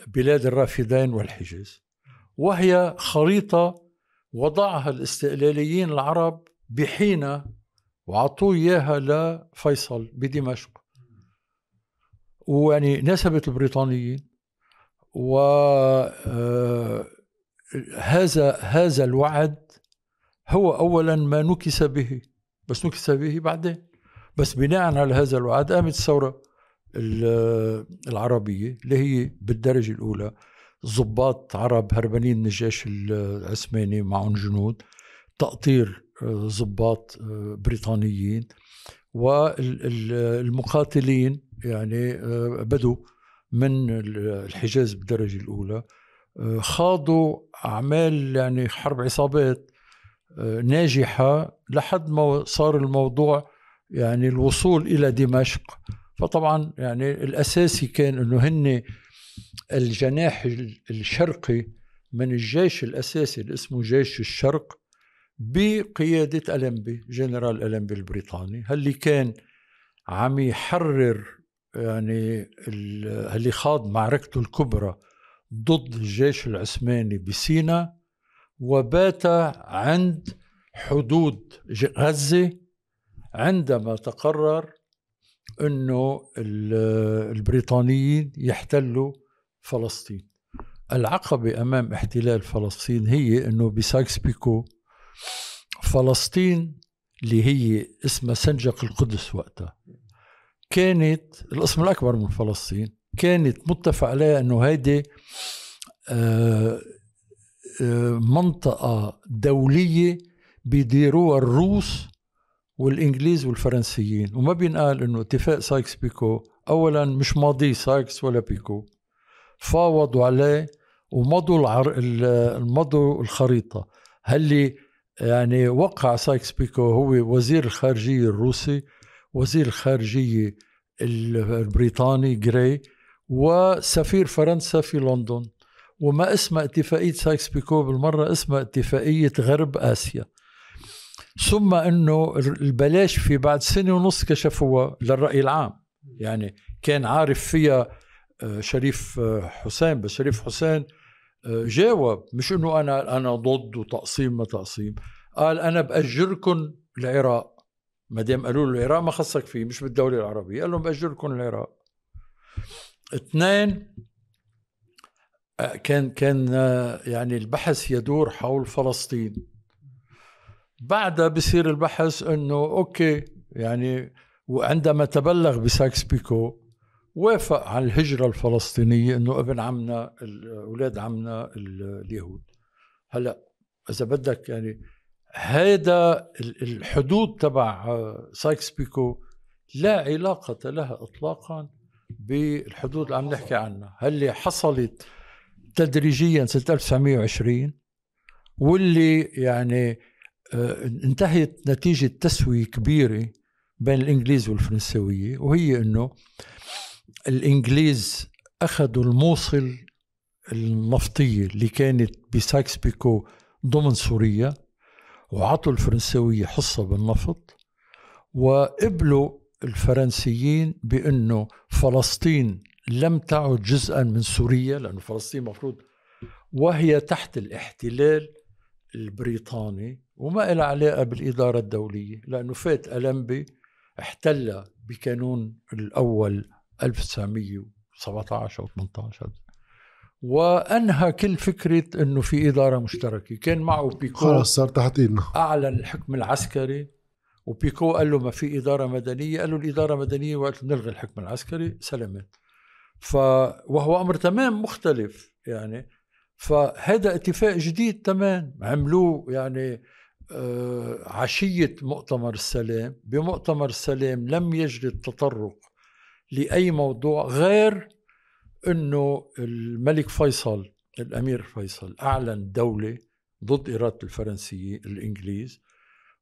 وبلاد الرافدين والحجاز وهي خريطة وضعها الاستقلاليين العرب بحين وعطوه إياها لفيصل بدمشق. ويعني نسبت البريطانيين وهذا آه، هذا الوعد هو اولا ما نكس به بس نكس به بعدين. بس بناء على هذا الوعد قامت الثورة العربية اللي هي بالدرجة الأولى ضباط عرب هربانين من الجيش العثماني معهم جنود تقطير آه، ضباط آه، بريطانيين والمقاتلين يعني بدوا من الحجاز بالدرجة الأولى آه، خاضوا أعمال يعني حرب عصابات آه، ناجحة لحد ما صار الموضوع يعني الوصول إلى دمشق. فطبعا يعني الأساسي كان أنه هن الجناح الشرقي من الجيش الأساسي اللي اسمه جيش الشرق بقيادة ألمبي جنرال ألمبي البريطاني اللي كان عم يحرر يعني اللي خاض معركته الكبرى ضد الجيش العثماني بسينا وبات عند حدود غزة عندما تقرر إنه البريطانيين يحتلوا فلسطين. العقبة أمام احتلال فلسطين هي إنه بسايكس بيكو فلسطين اللي هي اسمها سنجق القدس وقتها كانت القسم الأكبر من فلسطين كانت متفق عليها أنه هيدي آه، آه، منطقة دولية بيديروها الروس والإنجليز والفرنسيين. وما بينقال أنه اتفاق سايكس بيكو أولا مش ماضي سايكس ولا بيكو. فاوضوا عليه ومضوا العر... مضوا الخريطة. هلأ يعني وقع سايكس بيكو هو وزير الخارجية الروسي وزير الخارجية البريطاني جراي وسفير فرنسا في لندن. وما اسمها اتفاقية سايكس بيكو بالمرة اسمها اتفاقية غرب آسيا. ثم أنه البلاشفة بعد سنة ونص كشفوها للرأي العام. يعني كان عارف فيها آه، شريف آه، حسين بس شريف حسين آه، جاوب مش إنه أنا أنا ضد وتقسيم ما تقسيم قال أنا باجركم العراق. ما دام قالوا له العراق ما خصك فيه مش بالدولة العربية. قال لهم باجركم العراق. اثنين كان كان يعني البحث يدور حول فلسطين. بعدها بصير البحث إنه أوكي يعني وعندما تبلغ بسايكس بيكو وافق على الهجرة الفلسطينية إنه ابن عمنا أولاد عمنا اليهود. هلأ إذا بدك يعني هذا الحدود تبع سايكس بيكو لا علاقة لها اطلاقا بالحدود اللي عم نحكي عنها. اللي حصلت تدريجيا سنة 1920 واللي يعني انتهت نتيجة تسوية كبيرة بين الإنجليز والفرنسوية وهي أنه الإنجليز أخذوا الموصل النفطية اللي كانت بساكس بيكو ضمن سوريا وعطوا الفرنسوية حصة بالنفط وقبلوا الفرنسيين بأنه فلسطين لم تعد جزءا من سوريا لأنه فلسطين مفروض وهي تحت الاحتلال البريطاني. وما لها علاقة بالإدارة الدولية لأنه فات ألمبي احتل بكانون الأول 1917 أو 18 وأنهى كل فكرة إنه في إدارة مشتركة. كان معه بيكو خلص صار تحت إيدنا. اعلن الحكم العسكري وبيكو قال له ما في إدارة مدنية. قال له الإدارة مدنية وقت نلغي الحكم العسكري سلمت ف وهو أمر تمام مختلف يعني. فهذا اتفاق جديد تمام. عملوه يعني عشية مؤتمر السلام بمؤتمر السلام لم يجري التطرق لأي موضوع غير أنه الملك فيصل الأمير فيصل أعلن دولة ضد إرادة الفرنسية الإنجليز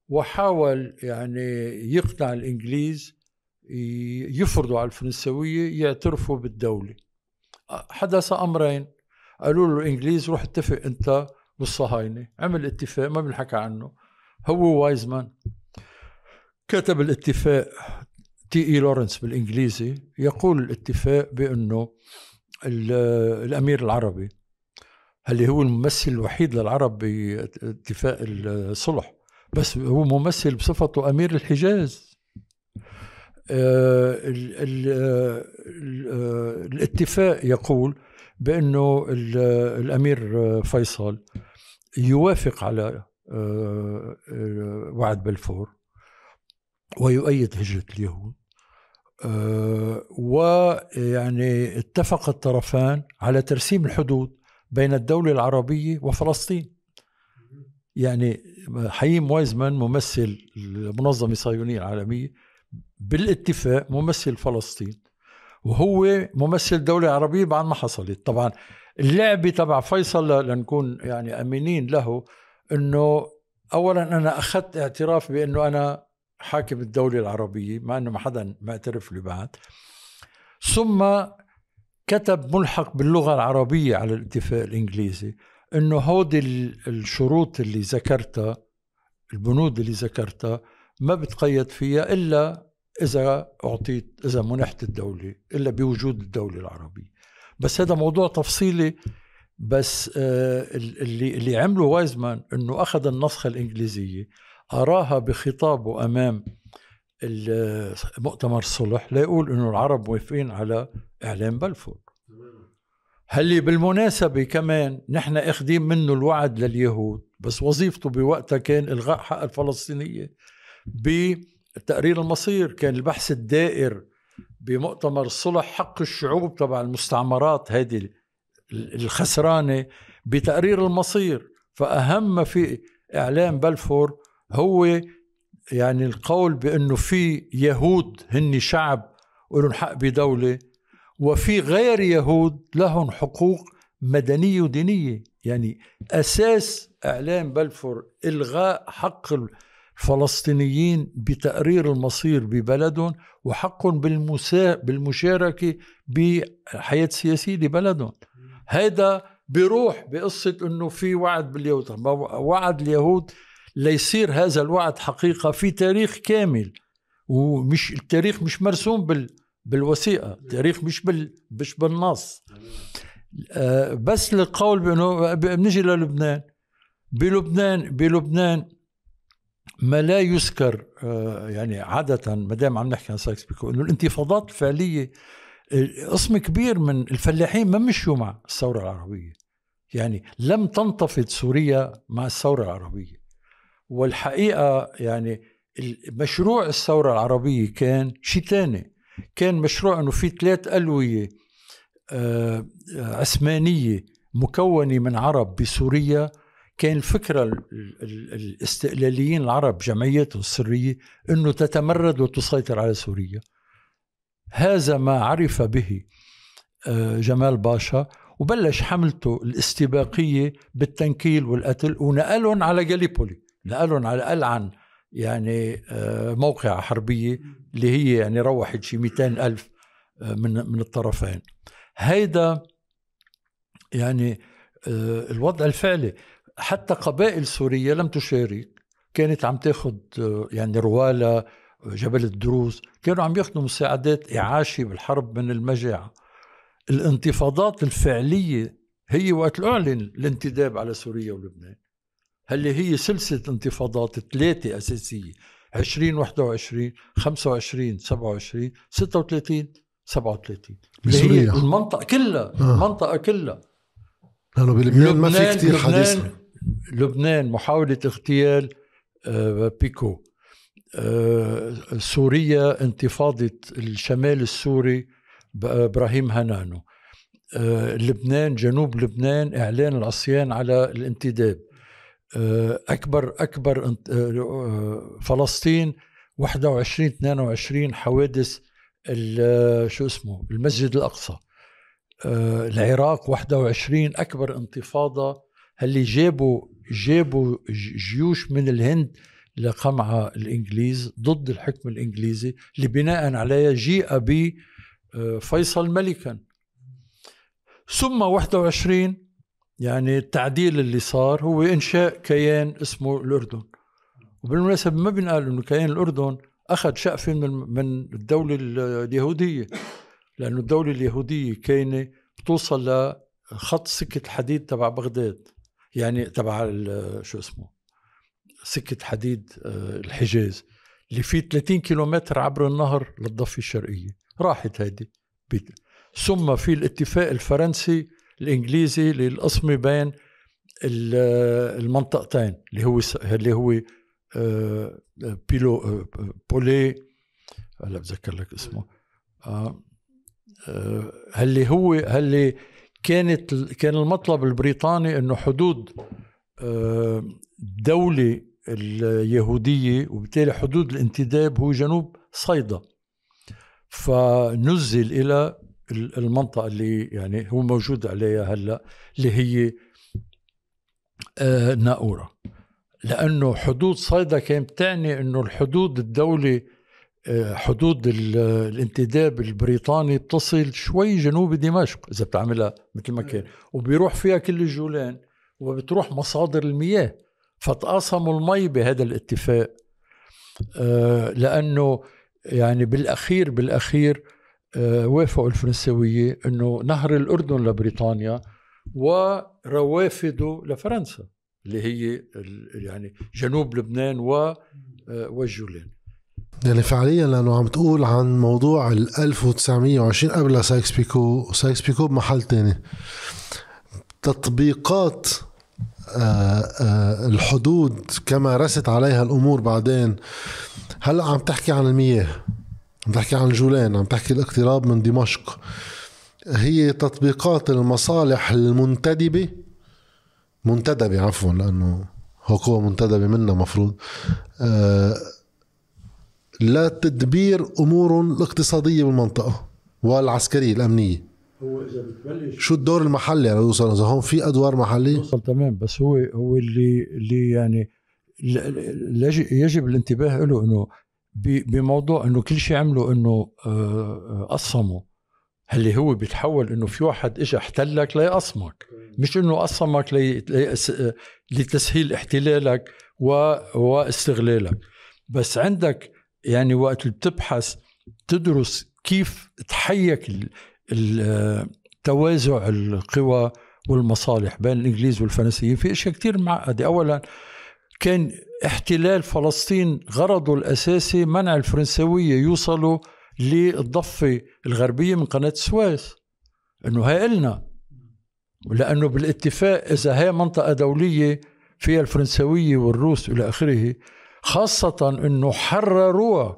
وحاول يعني يقنع الإنجليز يفرضوا على الفرنسوية يعترفوا بالدولة. حدث أمرين. قالوا له الإنجليز روح اتفق أنت والصهاينة عمل اتفاق ما بنحكى عنه. هو وايزمان كتب الاتفاق T. E. Lawrence بالإنجليزي. يقول الاتفاق بأنه الأمير العربي اللي هو الممثل الوحيد للعرب باتفاق الصلح بس هو ممثل بصفته أمير الحجاز. آه، آه، الاتفاق يقول بأنه الأمير فيصل يوافق على آه، وعد بلفور ويؤيد هجرة اليهود. ويعني اتفق الطرفان على ترسيم الحدود بين الدولة العربية وفلسطين. يعني حييم وايزمان ممثل المنظمة الصهيونية العالمية بالاتفاق ممثل فلسطين. وهو ممثل دولة عربية بعد ما حصلت. طبعا اللعبة تبع فيصل لنكون يعني أمينين له أنه أولا أنا أخذت اعتراف بأنه أنا حاكم الدولة العربية مع أنه ما حدا معترف لي بعد ثم كتب ملحق باللغة العربية على الاتفاق الإنجليزي أنه هودي الشروط اللي ذكرتها البنود اللي ذكرتها ما بتقيد فيها إلا إذا أعطيت إذا منحت الدولة إلا بوجود الدولة العربية. بس هذا موضوع تفصيلي بس آه، اللي اللي عمله وايزمان إنه أخذ النسخة الإنجليزية أراها بخطابه أمام مؤتمر الصلح ليقول إنه العرب موافقين على إعلان بلفور. هل بالمناسبة كمان نحن أخذين منه الوعد لليهود؟ بس وظيفته بوقتها كان إلغاء حق الفلسطينية بتقرير المصير كان البحث الدائر بمؤتمر الصلح حق الشعوب تبع المستعمرات هذه الخسرانة بتقرير المصير. فأهم ما في إعلام بلفور هو يعني القول بأنه في يهود هن شعب ولهم حق بدولة وفي غير يهود لهم حقوق مدنية ودينية. يعني أساس إعلام بلفور إلغاء حق الفلسطينيين بتقرير المصير ببلدهم وحق بالمشاركة بالحياة السياسية لبلدهم. هيدا بيروح بقصة أنه في وعد باليهود. وعد اليهود ليصير هذا الوعد حقيقة في تاريخ كامل ومش التاريخ مش مرسوم بال بالوثيقة التاريخ مش بال مش بالنص. آه بس للقول بأنه بنجي للبنان. بلبنان بلبنان ما لا يذكر آه يعني عادة ما دام عم نحكي عن سايكس بيكو إنه الانتفاضات الفعلية قسم كبير من الفلاحين ما مشوا مع الثورة العربية. يعني لم تنتفض سوريا مع الثورة العربية. والحقيقة يعني مشروع الثورة العربية كان شيء ثاني كان مشروع إنه في ثلاث ألوية آه، عثمانية مكونة من عرب بسوريا كان الفكرة الاستقلاليين العرب جمعياتهم السرية إنه تتمرد وتسيطر على سوريا. هذا ما عرف به آه، جمال باشا وبلش حملته الاستباقية بالتنكيل والقتل ونقلهم على جاليبولي. نقلهم على ألعن يعني آه، موقعة حربية اللي هي يعني روحت شي 200 ألف آه، من من الطرفين. هيدا يعني الوضع الفعلي. حتى قبائل سورية لم تشارك. كانت عم تاخذ يعني رواله جبل الدروز. كانوا عم ياخذوا مساعدات إعاشة بالحرب من المجاعة. الانتفاضات الفعلية هي وقت أعلن الانتداب على سوريا ولبنان هل هي سلسلة انتفاضات ثلاثة أساسية. 2021 25 27 36 37 بسوريا. المنطقة كلها آه. المنطقة كلها. لأنه بلبنان ما في كثير حديث لبنان محاولة اغتيال آه، بيكو. آه، سوريا انتفاضة الشمال السوري إبراهيم هنانو. آه، لبنان جنوب لبنان إعلان العصيان على الانتداب. أكبر أكبر فلسطين 21 22 حوادث شو اسمه المسجد الأقصى. العراق 21 أكبر انتفاضة اللي جابوا جابوا جيوش من الهند لقمع الإنجليز ضد الحكم الإنجليزي اللي بناء عليها جيء بفيصل ملكا. ثم 21 يعني التعديل اللي صار هو إنشاء كيان اسمه الأردن. وبالمناسبة ما بنقال إنه كيان الأردن أخذ شقفة من من الدولة اليهودية لأنه الدولة اليهودية كانت بتوصل لخط سكة الحديد تبع بغداد. يعني تبع شو اسمه سكة حديد آه، الحجاز اللي فيه 30 كيلومتر عبر النهر للضفة الشرقية. راحت هيدي. ثم في الاتفاق الفرنسي الإنجليزي للقسمة بين المنطقتين اللي هو اللي هو آه، بيلو آه، بولي هلا بتذكر لك اسمه اللي هو اللي كانت كان المطلب البريطاني إنه حدود دولة اليهودية وبالتالي حدود الانتداب هو جنوب صيدا. فنزل إلى المنطقة اللي يعني هو موجود عليها هلأ اللي هي آه، ناورة لأنه حدود صيدا كانت تعني أنه الحدود الدولة آه، حدود الانتداب البريطاني بتصل شوي جنوب دمشق إذا بتعملها مثل ما كان. وبيروح فيها كل الجولان وبتروح مصادر المياه. فتقاسموا المي بهذا الاتفاق آه، لأنه يعني بالاخير بالأخير آه، وافقوا الفرنسوية إنه نهر الأردن لبريطانيا وروافده لفرنسا اللي هي يعني جنوب لبنان و آه، والجولان. يعني فعليا لأنه عم تقول عن موضوع ال 1920 قبل سايكس بيكو سايكس بيكو بمحل تاني. تطبيقات آه، آه، الحدود كما رست عليها الأمور بعدين هلأ عم تحكي عن المياه عم تحكي عن الجولان عم تحكي الاقتراب من دمشق. هي تطبيقات المصالح المنتدبة منتدبة عفوا لأنه هو قوة منتدبة منا مفروض آه لتدبير أمور الاقتصادية بالمنطقة والعسكرية الأمنية. هو إذا بتبلش شو الدور المحلي؟ يعني يوصل إذا هون في أدوار محلية؟ وصل تمام بس هو هو اللي اللي يعني يجب الانتباه له إنه بموضوع إنه كل شيء عمله إنه آه، آه، قصمه. اللي هو بيتحول إنه في واحد اجى احتلك ليقصمك. مش إنه قسمك لي... لي... لتسهيل احتلالك و... واستغلالك. بس عندك يعني وقت بتبحث تدرس كيف تحيك توازع القوى والمصالح بين الإنجليز والفرنسيين. في أشياء كثير معقدة. اولا كان احتلال فلسطين غرضه الأساسي منع الفرنسوية يوصلوا للضفة الغربية من قناة السويس إنه هاي النا لأنه بالاتفاق إذا هي منطقة دولية فيها الفرنسوية والروس إلى آخره خاصة إنه حرروها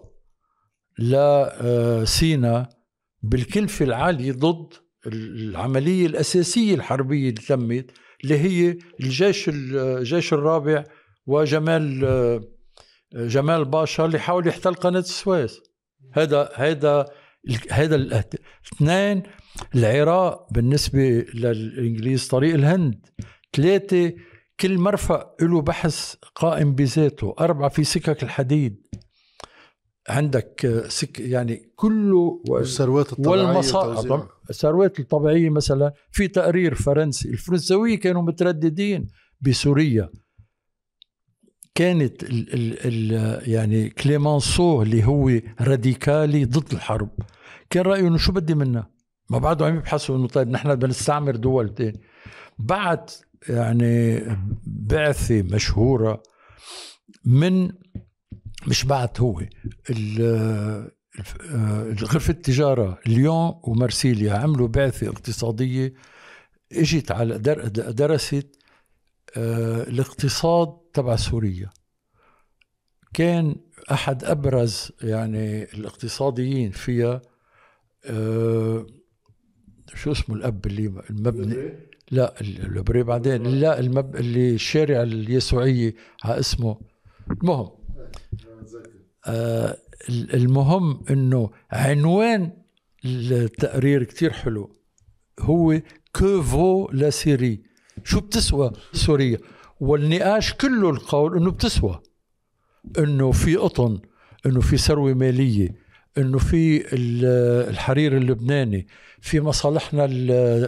لسينا بالكلفه العاليه ضد العملية الأساسية الحربية اللي تمت اللي هي الجيش الجيش الرابع وجمال جمال باشا اللي حاول يحتل قناة السويس. هذا هذا هذا الاثنين العراق بالنسبة للإنجليز طريق الهند. ثلاثة كل مرفق له بحث قائم بذاته. أربعة في سكك الحديد. عندك سك يعني كله والثروات الطبيعية والمصائب الثروات الطبيعية مثلا في تقرير فرنسي. الفرنسويه كانوا مترددين بسوريا. كانت ال ال ال يعني كليمانسو اللي هو راديكالي ضد الحرب. كان رأيه إنه شو بدي منها؟ ما بعده عم يبحثوا إنه طيب نحن بدنا نستعمر دول تاني. بعد يعني بعثة مشهورة من مش بعت هو غرفة التجارة ليون ومارسيليا عملوا بعثة اقتصادية إجت على درست آه، الاقتصاد تبع سوريا. كان أحد أبرز يعني الاقتصاديين فيها آه، شو اسمه الأب اللي المبني لا البري بعدين. لا المب اللي الشارع اليسوعيه على اسمه. المهم آه المهم إنه عنوان التقرير كتير حلو. هو كوفو لا سيري شو بتسوى سوريا؟ والنقاش كله القول إنه بتسوى. إنه في قطن إنه في ثروة مالية إنه في الحرير اللبناني في مصالحنا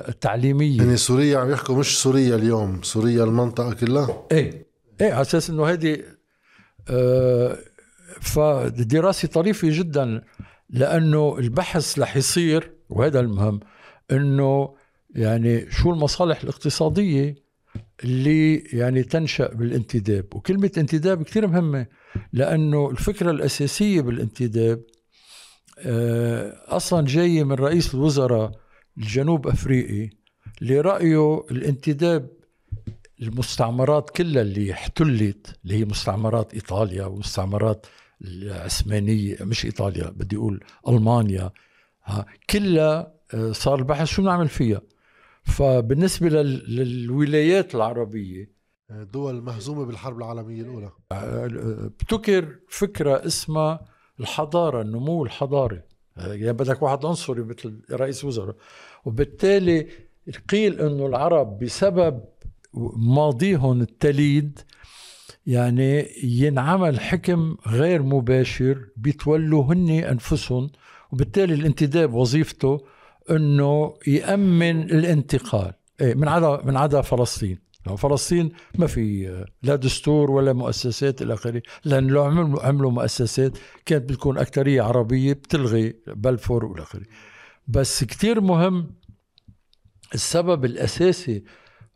التعليمية. يعني سوريا عم يحكوا مش سوريا اليوم سوريا المنطقة كلها؟ إيه. إيه على أساس إنه هذه آه فدراسه طريفة جدا لأنه البحث رح يصير وهذا المهم إنه يعني شو المصالح الاقتصادية اللي يعني تنشأ بالانتداب. وكلمة انتداب كثير مهمة لأنه الفكرة الأساسية بالانتداب أصلا جاية من رئيس الوزراء الجنوب أفريقي اللي رايه الانتداب المستعمرات كلها اللي احتلت اللي هي مستعمرات إيطاليا ومستعمرات العثمانية مش إيطاليا بدي أقول ألمانيا. كلها آه، صار البحث شو نعمل فيها. فبالنسبة للولايات العربية دول مهزومة بالحرب العالمية الأولى. آه، ابتكر فكرة اسمها الحضارة النمو الحضاري. يعني بدك واحد عنصري مثل رئيس وزراء. وبالتالي قيل إنه العرب بسبب ماضيهم التليد يعني ينعمل حكم غير مباشر بيتولوا هن أنفسهم. وبالتالي الانتداب وظيفته إنه يأمن الانتقال. إيه من عدا من عدا فلسطين. فلسطين ما في لا دستور ولا مؤسسات إلى آخره. لأن لو عملوا عملوا مؤسسات كانت بتكون أكثرية عربية بتلغي بلفور وإلى آخره. بس كثير مهم السبب الأساسي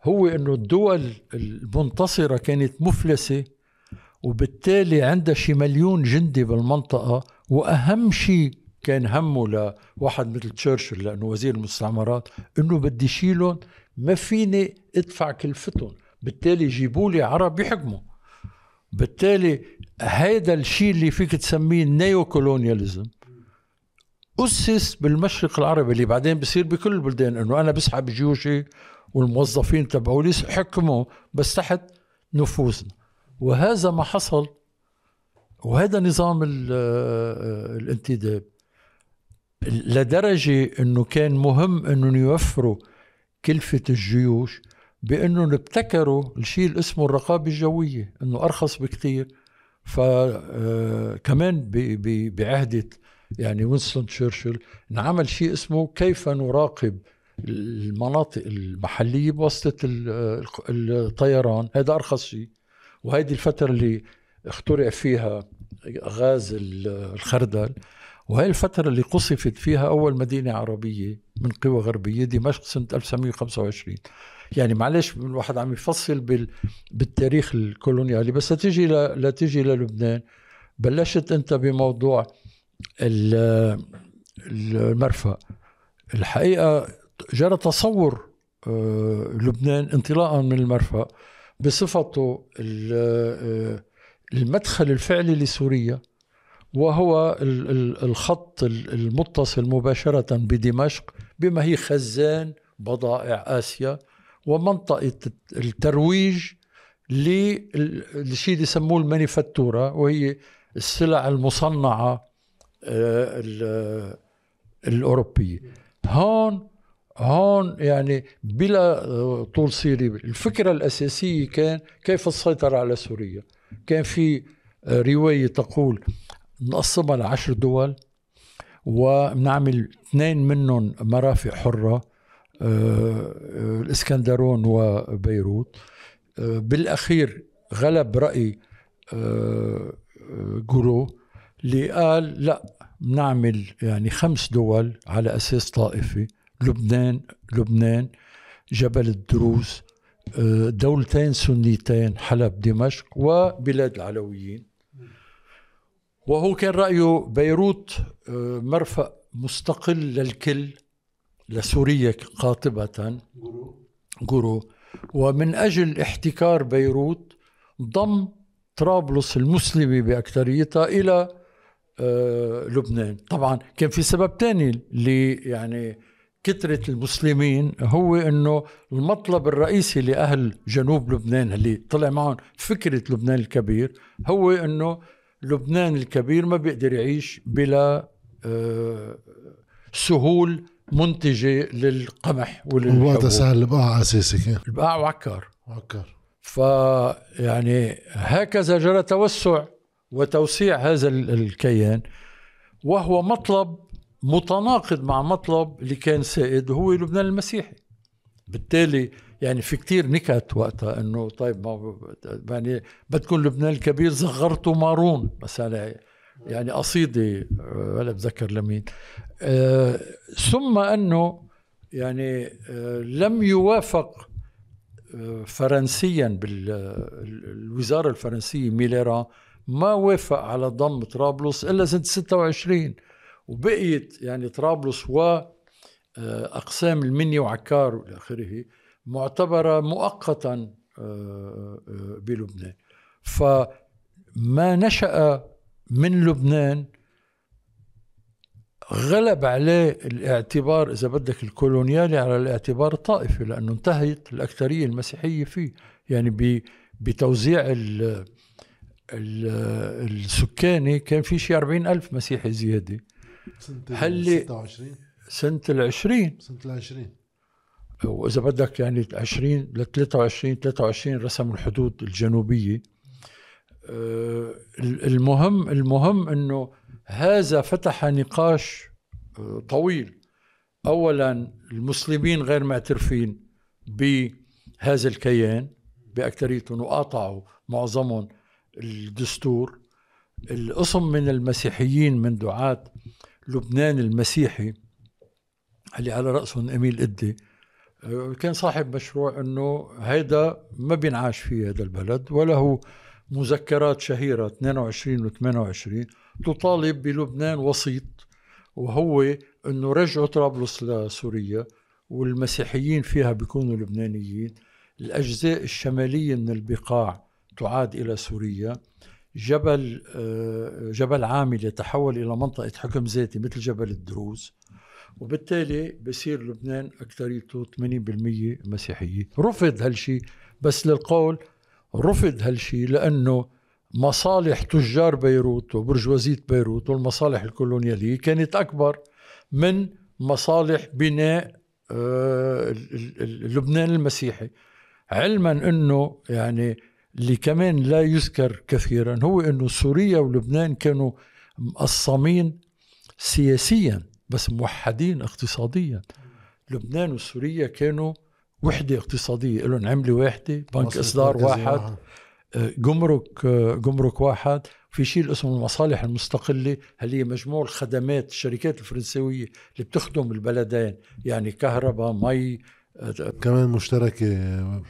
هو إنه الدول المنتصرة كانت مفلسة وبالتالي عندها شي مليون جندي بالمنطقة وأهم شيء كان همه لواحد مثل تشرشل لأنه وزير المستعمرات إنه بدي شيلهم ما فيني ادفع كلفتهم بالتالي جيبوا لي عرب يحكموا. بالتالي هيدا الشيء اللي فيك تسميه النيو كولونياليزم أسس بالمشرق العربي اللي بعدين بصير بكل البلدان إنه أنا بسحب جيوشي والموظفين تبعولي حكموا بس تحت نفوذنا. وهذا ما حصل. وهذا نظام الانتداب. لدرجة إنه كان مهم انه يوفروا كلفة الجيوش بانه ابتكروا الشيء اللي اسمه الرقابة الجوية إنه أرخص بكثير فكمان بعهدة يعني وينستون تشرشل انعمل شيء اسمه كيف نراقب المناطق المحلية بواسطة الطيران. هذا أرخص شيء. وهيدي الفترة اللي اخترع فيها غاز الخردل. وهي الفترة اللي قصفت فيها أول مدينة عربية. من قوى غربية دمشق سنة 1925 يعني معلش الواحد عم يفصل بال... بالتاريخ الكولونيالي بس لتيجي ل... لتيجي للبنان. بلشت أنت بموضوع المرفأ. الحقيقة جرى تصور آه، لبنان انطلاقا من المرفأ بصفته آه، المدخل الفعلي لسوريا وهو الخط المتصل مباشرة بدمشق بما هي خزان بضائع آسيا ومنطقة الترويج للشيء اللي يسموه it: manifattura وهي السلع المصنعة آه، الأوروبية. هون هون يعني بلا طول سيري الفكرة الأساسية كان كيف السيطرة على سوريا. كان في رواية تقول نقسمها لعشر دول ونعمل اثنين منهم مرافق حرة آه، آه، الإسكندرون وبيروت. آه، بالأخير غلب رأي جورو اللي قال لا نعمل يعني خمس دول على أساس طائفي لبنان لبنان جبل الدروز دولتين سنيتين حلب دمشق وبلاد العلويين. وهو كان رأيه بيروت آه، مرفأ مستقل للكل لسوريا قاطبة. جورو. ومن أجل احتكار بيروت ضم طرابلس المسلمة بأكثريتها إلى آه، لبنان. طبعا كان في سبب تاني اللي يعني كثرة المسلمين هو إنه المطلب الرئيسي لأهل جنوب لبنان اللي طلع معهم فكرة لبنان الكبير هو إنه لبنان الكبير ما بيقدر يعيش بلا آه، سهول منتجة للقمح وللحبوب. وقتها سهل البقاع أساسي البقاع وعكار. وعكار. فيعني هكذا جرى توسع وتوسيع هذا الكيان وهو مطلب متناقض مع مطلب اللي كان سائد هو لبنان المسيحي. بالتالي يعني في كتير نكت وقتها إنه طيب ما يعني بدكم لبنان الكبير صغرتوا مارون مثلا يعني قصيدة ولا بذكر لمين. آه ثم إنه يعني آه لم يوافق آه فرنسيا بالوزاره الفرنسية ميليران ما وافق على ضم طرابلس إلا سنة 26 وبقيت يعني طرابلس و آه، أقسام المنيا وعكار وإلى آخره معتبرة مؤقتا آه، آه، بلبنان. فما نشأ من لبنان غلب عليه الاعتبار إذا بدك الكولونيالي على الاعتبار الطائفي لأنه انتهت الأكثرية المسيحية فيه. يعني بتوزيع السكاني كان في شيء 40 ألف مسيحي زيادة. سنة هل 26 سنة العشرين؟ سنة العشرين. وإذا بدك يعني 20 ل 23 23 رسموا الحدود الجنوبية. آه، المهم المهم إنه هذا فتح نقاش آه، طويل. اولا المسلمين غير معترفين بهذا الكيان بأكثريتهم وقاطعوا معظمهم الدستور. القسم من المسيحيين من دعاة لبنان المسيحي اللي على رأسهم أميل إدي كان صاحب مشروع أنه هيدا ما بينعاش فيه هذا البلد وله مذكرات شهيرة 22 و 28 تطالب بلبنان وسيط وهو أنه رجعوا طرابلس لسوريا والمسيحيين فيها بيكونوا لبنانيين الأجزاء الشمالية من البقاع تعاد إلى سوريا جبل آه، جبل عامل يتحول إلى منطقة حكم ذاتي مثل جبل الدروز. وبالتالي بصير لبنان أكثريته 80% مسيحية. رفض هالشيء بس للقول رفض هالشيء لأنه مصالح تجار بيروت وبرجوازية بيروت والمصالح الكولونيالية كانت أكبر من مصالح بناء آه، لبنان المسيحي. علما أنه يعني اللي كمان لا يذكر كثيرا هو أنه سوريا ولبنان كانوا مقصمين سياسيا. بس موحدين اقتصاديا. لبنان وسوريا كانوا وحدة اقتصادية. لهم عملة واحدة بنك إصدار واحد جمرك جمرك واحد. في شيء اسمه المصالح المستقلة هل هي مجموع الخدمات الشركات الفرنسوية اللي بتخدم البلدين يعني كهرباء مي كمان مشتركة.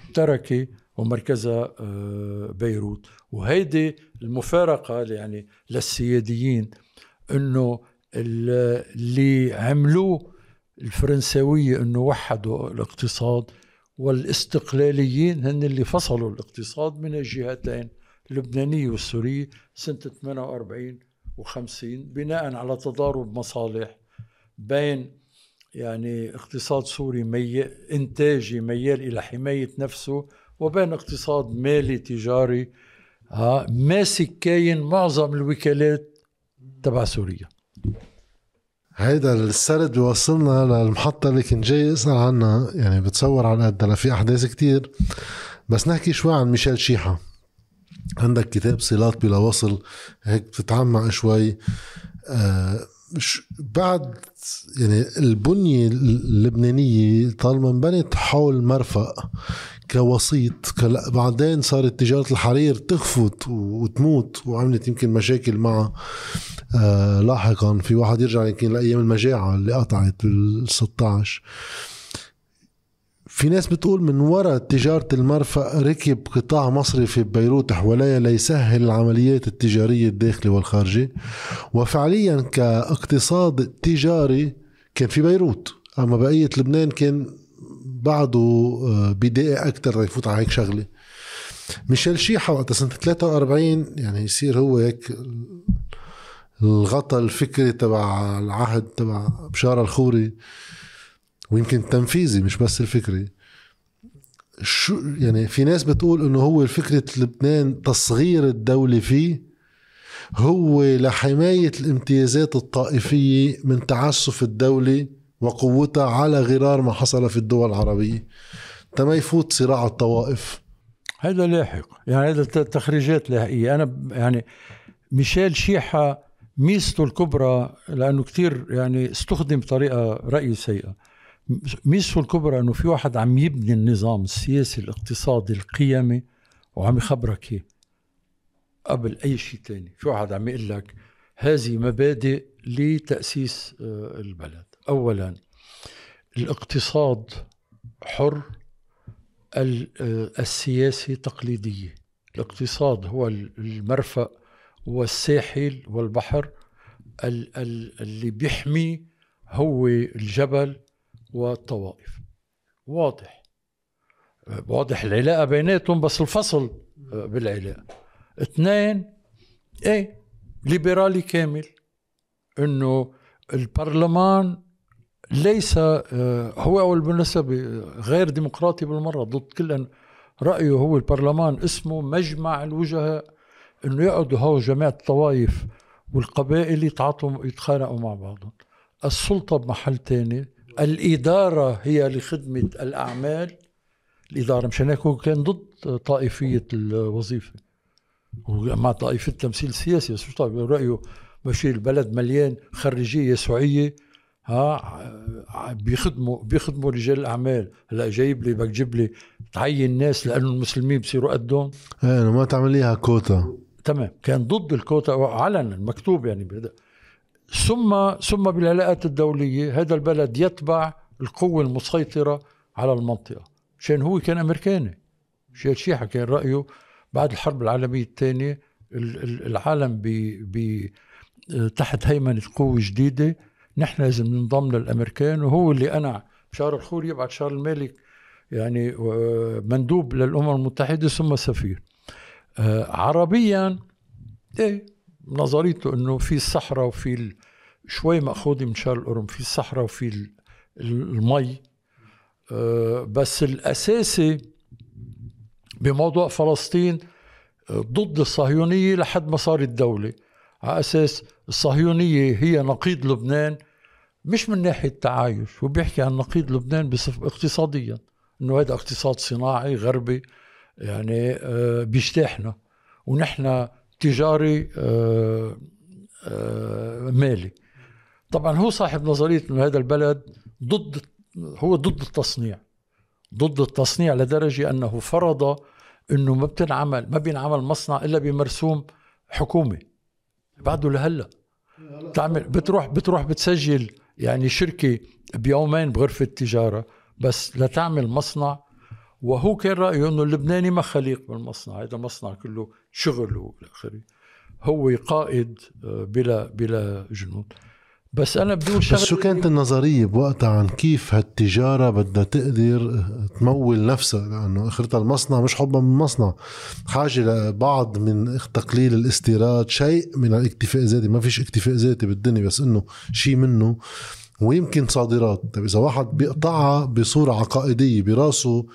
مشتركة ومركزها آه، بيروت. وهيدي المفارقة يعني للسياديين إنه اللي عملوه الفرنساوية إنه وحدوا الاقتصاد والاستقلاليين هن اللي فصلوا الاقتصاد من الجهتين اللبنانية والسورية سنة 48 و50 بناء على تضارب مصالح بين يعني اقتصاد سوري مي... إنتاجي ميال إلى حماية نفسه وبين اقتصاد مالي تجاري ها ماسك كاين معظم الوكالات تبع سوريا. هيدا السرد بيوصلنا للمحطة اللي كنت جاي أسأل عنها يعني بتصور على قد في أحداث كتير. بس نحكي شوي عن ميشيل شيحة عندك كتاب صلات بلا وصل هيك بتتعمق شوي. آه بعد يعني البنية اللبنانية طالما انبنت حول مرفأ كوسيط بعدين صارت تجارة الحرير تخفت وتموت وعملت يمكن مشاكل مع آه لاحقا. في واحد يرجع يمكن لأيام المجاعة اللي قطعت بال 16 في ناس بتقول من وراء تجارة المرفأ ركب قطاع مصرفي ببيروت حواليها ليسهل العمليات التجارية الداخلي والخارجي وفعليا كاقتصاد تجاري كان في بيروت. أما بقية لبنان كان بعده آه، بداية أكثر يفوت على هيك شغلة. ميشيل شيحة وقت سنة 43 يعني يصير هو هيك الغطاء الفكري تبع العهد تبع بشارة الخوري ويمكن التنفيذي مش بس الفكري. شو يعني في ناس بتقول إنه هو فكرة لبنان تصغير الدولة فيه هو لحماية الامتيازات الطائفية من تعسف الدولة وقوتها على غرار ما حصل في الدول العربية. تما يفوت صراع الطوائف. هذا لاحق. يعني هذا تخريجات لاحقية أنا يعني ميشيل شيحة ميزته الكبرى لأنه كثير يعني استخدم بطريقة رأيي سيئة. ميزته الكبرى إنه في واحد عم يبني النظام السياسي الاقتصادي القيمي وعم يخبرك إياه قبل أي شيء تاني. في واحد عم يقول لك هذه مبادئ لتأسيس آه، البلد. اولا الاقتصاد حر آه، السياسي تقليديه الاقتصاد هو المرفأ والساحل والبحر. اللي بيحمي هو الجبل والطوائف. واضح. واضح العلاقة بيناتهم بس الفصل بالعلاقة. اثنين إيه ليبرالي كامل إنه البرلمان ليس آه، هو بالنسبة غير ديمقراطي بالمرة ضد كل رأيه هو البرلمان اسمه مجمع الوجهاء إنه يقعدوا هو جماعة الطوائف والقبائل يتعاطوا يتخانقوا مع بعضهم. السلطة بمحل تاني. الإدارة هي لخدمة الأعمال. الإدارة مشان هيك هو كان ضد طائفية الوظيفة. مع طائفة التمثيل السياسي بس مش طيب رأيه ماشي البلد مليان خريجية يسوعية ها بيخدموا بيخدموا رجال الأعمال. هلا جايب لي بدك تجيب لي تعين ناس لأنه المسلمين بصيروا قدهم إيه ما تعمليها كوتا. تمام. كان ضد الكوتا علنا مكتوب يعني ثم ثم بالعلاقات الدولية هذا البلد يتبع القوة المسيطرة على المنطقة. عشان هو كان أمريكاني. شيخ شيحة كان رأيه بعد الحرب العالمية الثانية العالم ب تحت هيمنة قوة جديدة. نحن لازم ننضم للأمريكان وهو اللي أنا بشار الخوري يبعث شار المالك يعني مندوب للأمم المتحدة ثم سفير. آه، عربيا إيه نظريته إنه في الصحراء وفي شوي مأخوذة من شار القرم في الصحراء وفي المي. آه، بس الأساسي بموضوع فلسطين آه، ضد الصهيونية لحد ما صارت دولة على أساس الصهيونية هي نقيض لبنان مش من ناحية تعايش وبيحكي عن نقيض لبنان بصف اقتصاديا إنه هذا اقتصاد صناعي غربي يعني آه، بيجتاحنا. ونحن تجاري آه، آه، مالي. طبعا هو صاحب نظرية إنه هذا البلد ضد هو ضد التصنيع. ضد التصنيع لدرجة أنه فرض أنه ما بتنعمل ما بينعمل مصنع إلا بمرسوم حكومي. بعده لهلا. تعمل بتروح بتروح بتسجل يعني شركة بيومين بغرفة تجارة بس لتعمل مصنع. وهو كان رأيه أنه اللبناني ما خليق بالمصنع هذا مصنع كله شغل وإلى آخره. هو قائد آه، بلا بلا جنود. بس أنا بدي بس شو كانت النظرية بوقتها عن كيف هالتجارة بدها تقدر تمول نفسها؟ لأنه اخرتها المصنع مش حبا من المصنع. حاجة لبعض من تقليل الاستيراد شيء من الاكتفاء الذاتي. ما فيش اكتفاء ذاتي بالدنيا بس إنه شيء منه. ويمكن صادرات. طيب إذا واحد بيقطعها بصورة عقائدية براسه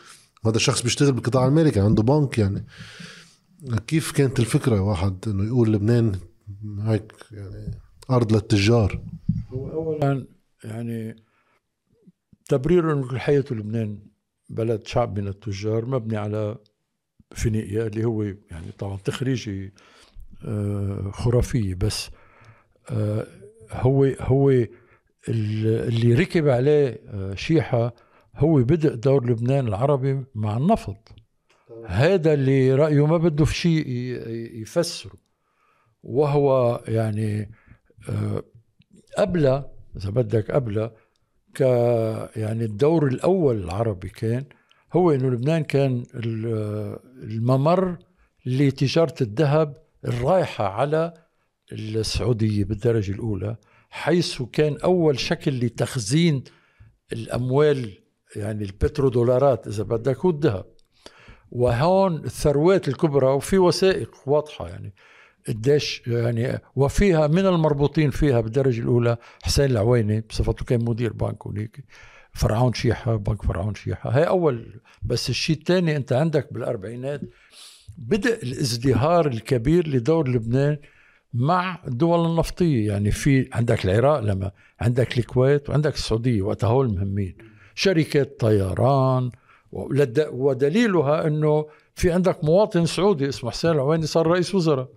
هذا الشخص بيشتغل بالقطاع الأمريكي عنده بنك يعني. كيف كانت الفكرة واحد إنه يقول لبنان هيك يعني أرض للتجار؟ هو اولا يعني تبرير انه الحياة لبنان بلد شعب من التجار مبني على فينيقيا اللي هو يعني طبعا تخريجي آه، خرافيه بس آه، هو هو اللي ركب عليه آه، شيحة هو بدء دور لبنان العربي مع النفط. هذا اللي رأيه ما بده في شيء يفسره. وهو يعني قبل إذا بدك قبل ك يعني الدور الأول العربي كان هو إنه لبنان كان الممر لتجارة الذهب الرايحه على السعودية بالدرجة الأولى حيث كان أول شكل لتخزين الأموال يعني البترودولارات إذا بدك هو الذهب وهون الثروات الكبرى وفي وثائق واضحة يعني قديش يعني وفيها من المربوطين فيها بالدرجة الأولى حسين العويني بصفته كان مدير بنك هنيك فرعون شيحة بنك فرعون شيحة. هاي أول بس الشيء الثاني أنت عندك بالأربعينات بدأ الازدهار الكبير لدور لبنان مع الدول النفطية. يعني في عندك العراق لما عندك الكويت وعندك السعودية وقتها هول مهمين. شركات طيران ودليلها أنه في عندك مواطن سعودي اسمه حسين العويني صار رئيس وزراء.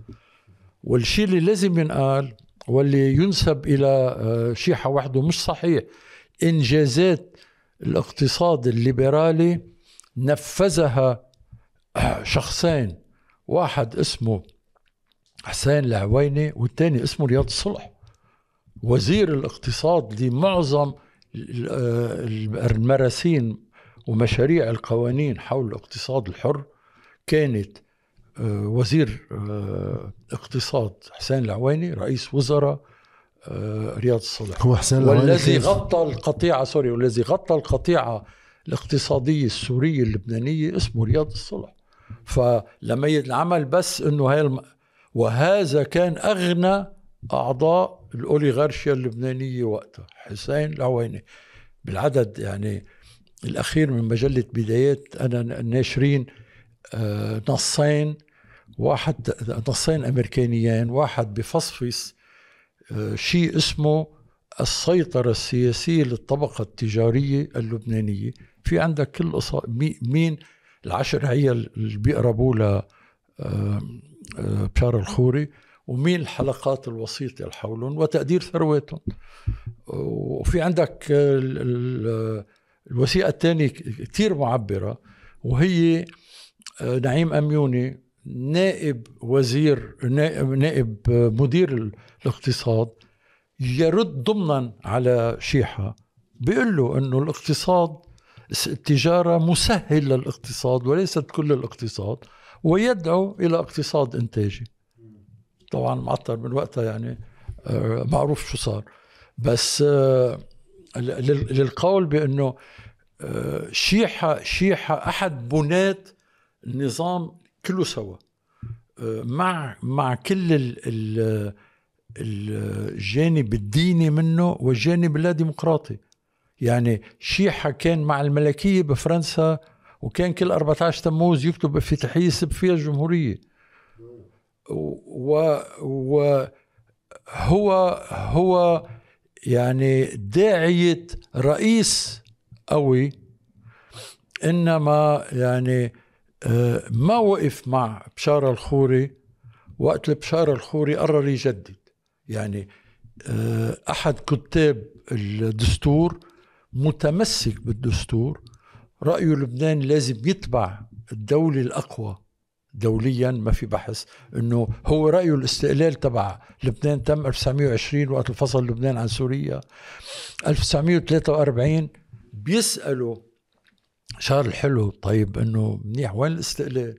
والشيء اللي لازم ينقال واللي ينسب إلى آه، شيحة وحده مش صحيح إنجازات الاقتصاد الليبرالي نفذها آه، شخصين واحد اسمه حسين العويني والثاني اسمه رياض الصلح. وزير الاقتصاد لمعظم آه، المراسين ومشاريع القوانين حول الاقتصاد الحر كانت وزير آه، اقتصاد حسين العويني رئيس وزراء آه، رياض الصلح هو حسين العويني والذي غطى القطيعة سوري والذي غطى القطيعة الاقتصادية السورية اللبنانية اسمه رياض الصلح فلما ينعمل بس إنه هاي الم... وهذا كان أغنى أعضاء الأوليغارشيا اللبنانية وقتها حسين العويني. بالعدد يعني الأخير من مجلة بدايات أنا ناشرين آه، نصين واحد نصين أمريكانيين واحد بفصفص آه، شيء اسمه السيطرة السياسية للطبقة التجارية اللبنانية. في عندك كل مين؟ العشر عيال اللي بيقربوا ل آه، بشار الخوري ومين الحلقات الوسيطة اللي حولهم وتقدير ثرواتهم. وفي عندك الوثيقة الثانية كثير معبرة وهي نعيم أميوني نائب وزير نائب, نائب مدير الاقتصاد يرد ضمنا على شيحة بيقول له أنه الاقتصاد التجارة مسهل للاقتصاد وليست كل الاقتصاد ويدعو إلى اقتصاد إنتاجي. طبعا معطر من وقتها يعني آه، معروف شو صار. بس آه، للقول بأنه آه، شيحة شيحة أحد بنات النظام كله سوا. آه، مع مع كل ال ال الجانب الديني منه والجانب اللاديمقراطي يعني شيحة كان مع الملكية بفرنسا وكان كل 14 تموز يكتب افتتاحية يسب فيها الجمهورية. و, و هو هو يعني داعية رئيس قوي إنما يعني ما وقف مع بشار الخوري وقت بشار الخوري قرر يجدد. يعني آه، أحد كتاب الدستور متمسك بالدستور رأيه لبنان لازم يتبع الدولة الأقوى دوليا ما في بحث إنه هو رايه الاستقلال تبع لبنان تم 1920 وقت الفصل لبنان عن سوريا. 1943 بيسألوا شارل حلو طيب إنه منيح. وين الاستقلال؟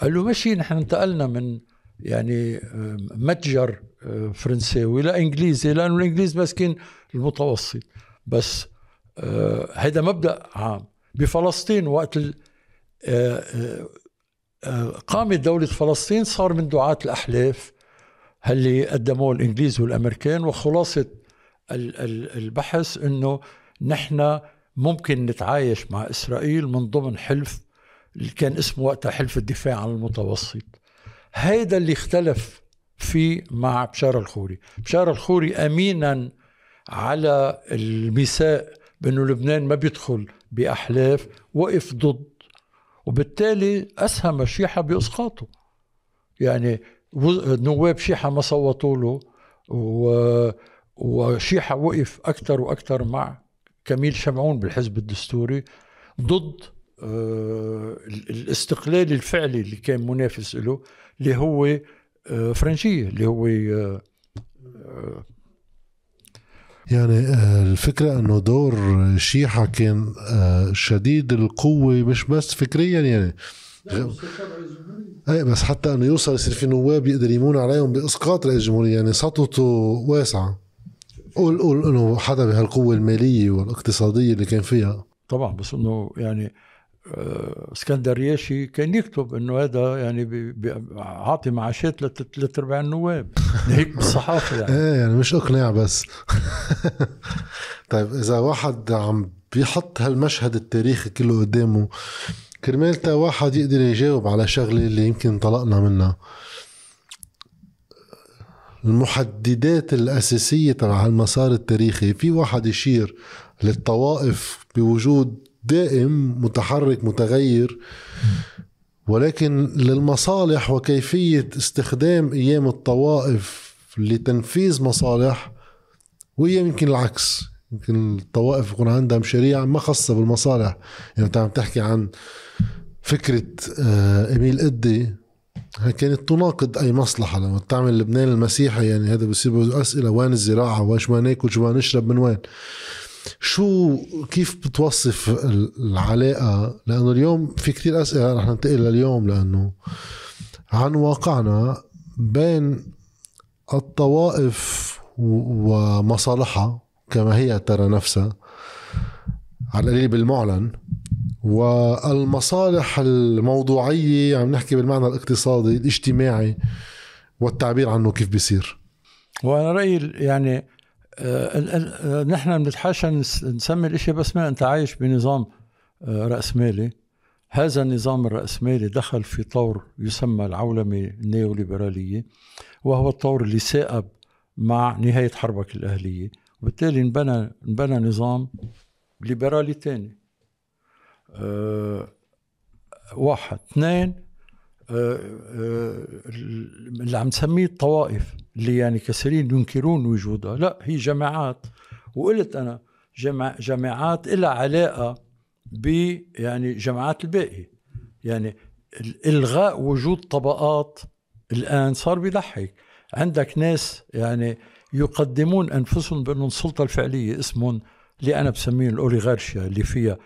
قال له ماشي نحن انتقلنا من يعني متجر آه، فرنساوي لانجليزي لأنه الإنجليز ماسكين المتوسط. بس هذا آه، مبدأ عام. بفلسطين وقت آه، قامت دولة فلسطين صار من دعاة الأحلاف اللي قدموه الإنجليز والأمريكان وخلاصة البحث أنه نحن ممكن نتعايش مع إسرائيل من ضمن حلف اللي كان اسمه وقتها حلف الدفاع عن المتوسط هيدا اللي اختلف فيه مع بشار الخوري بشار الخوري أمينا على الميثاق بأنه لبنان ما بيدخل بأحلاف وقف ضد وبالتالي أسهم الشيحة بإسقاطه يعني نواب شيحة ما صوتوا له. وشيحة وقف أكثر وأكثر مع كميل شمعون بالحزب الدستوري ضد آه، الاستقلال الفعلي اللي كان منافس له اللي هو آه، فرنجية اللي هو آه، يعني الفكرة إنه دور شيحة كان شديد القوة مش بس فكريا يعني. إيه بس حتى إنه يوصل يصير في نواب يقدر يمون عليهم بإسقاط رئيس الجمهورية يعني سطوته واسعة. قول قول إنه حدا بهالقوة المالية والاقتصادية اللي كان فيها. طبعا بس إنه يعني آه، اسكندر ياشي كان يكتب إنه هذا يعني عاطي معاشات لثلاث ارباع النواب. هيك بالصحافة يعني. إيه يعني مش إقناع بس. طيب إذا واحد عم بيحط هالمشهد التاريخي كله قدامه كرمال واحد يقدر يجاوب على شغلة اللي يمكن انطلقنا منها. المحددات الأساسية تبع المسار التاريخي. في واحد يشير للطوائف بوجود دائم متحرك متغير ولكن للمصالح وكيفية استخدام أيام الطوائف لتنفيذ مصالح وهي يمكن العكس. يمكن الطوائف يكون عندها مشاريع ما خاصة بالمصالح. يعني أنت عم تحكي عن فكرة آه، إميل إدي كانت تناقض أي مصلحة لما تعمل لبنان المسيحي يعني هذا بصير أسئلة وين الزراعة؟ وش ما ناكل؟ شو ما نشرب؟ من وين؟ شو كيف بتوصف العلاقة؟ لأنه اليوم في كتير أسئلة رح ننتقل لليوم لأنه عن واقعنا بين الطوائف ومصالحها كما هي ترى نفسها على القليل بالمعلن والمصالح الموضوعية عم نحكي بالمعنى الاقتصادي الاجتماعي والتعبير عنه كيف بيصير. وأنا رأيي يعني آه، نحن بنتحاشى نسمي الإشي بس ما أنت عايش بنظام آه، رأسمالي. هذا النظام الرأسمالي دخل في طور يسمى العولمة النيوليبرالية وهو الطور اللي سائب مع نهاية حربك الأهلية. وبالتالي انبنى انبنى نظام ليبرالي تاني. واحد. اثنين أه أه اللي عم نسميه الطوائف اللي يعني كثيرين ينكرون وجودها. لا هي جماعات. وقلت أنا جماعات لها علاقة ب يعني جماعات الباقي. يعني إلغاء وجود طبقات الآن صار بيضحك. عندك ناس يعني يقدمون أنفسهم بأنهم السلطه الفعلية اسمهم اللي أنا بسميهم الأوليغارشيا اللي فيها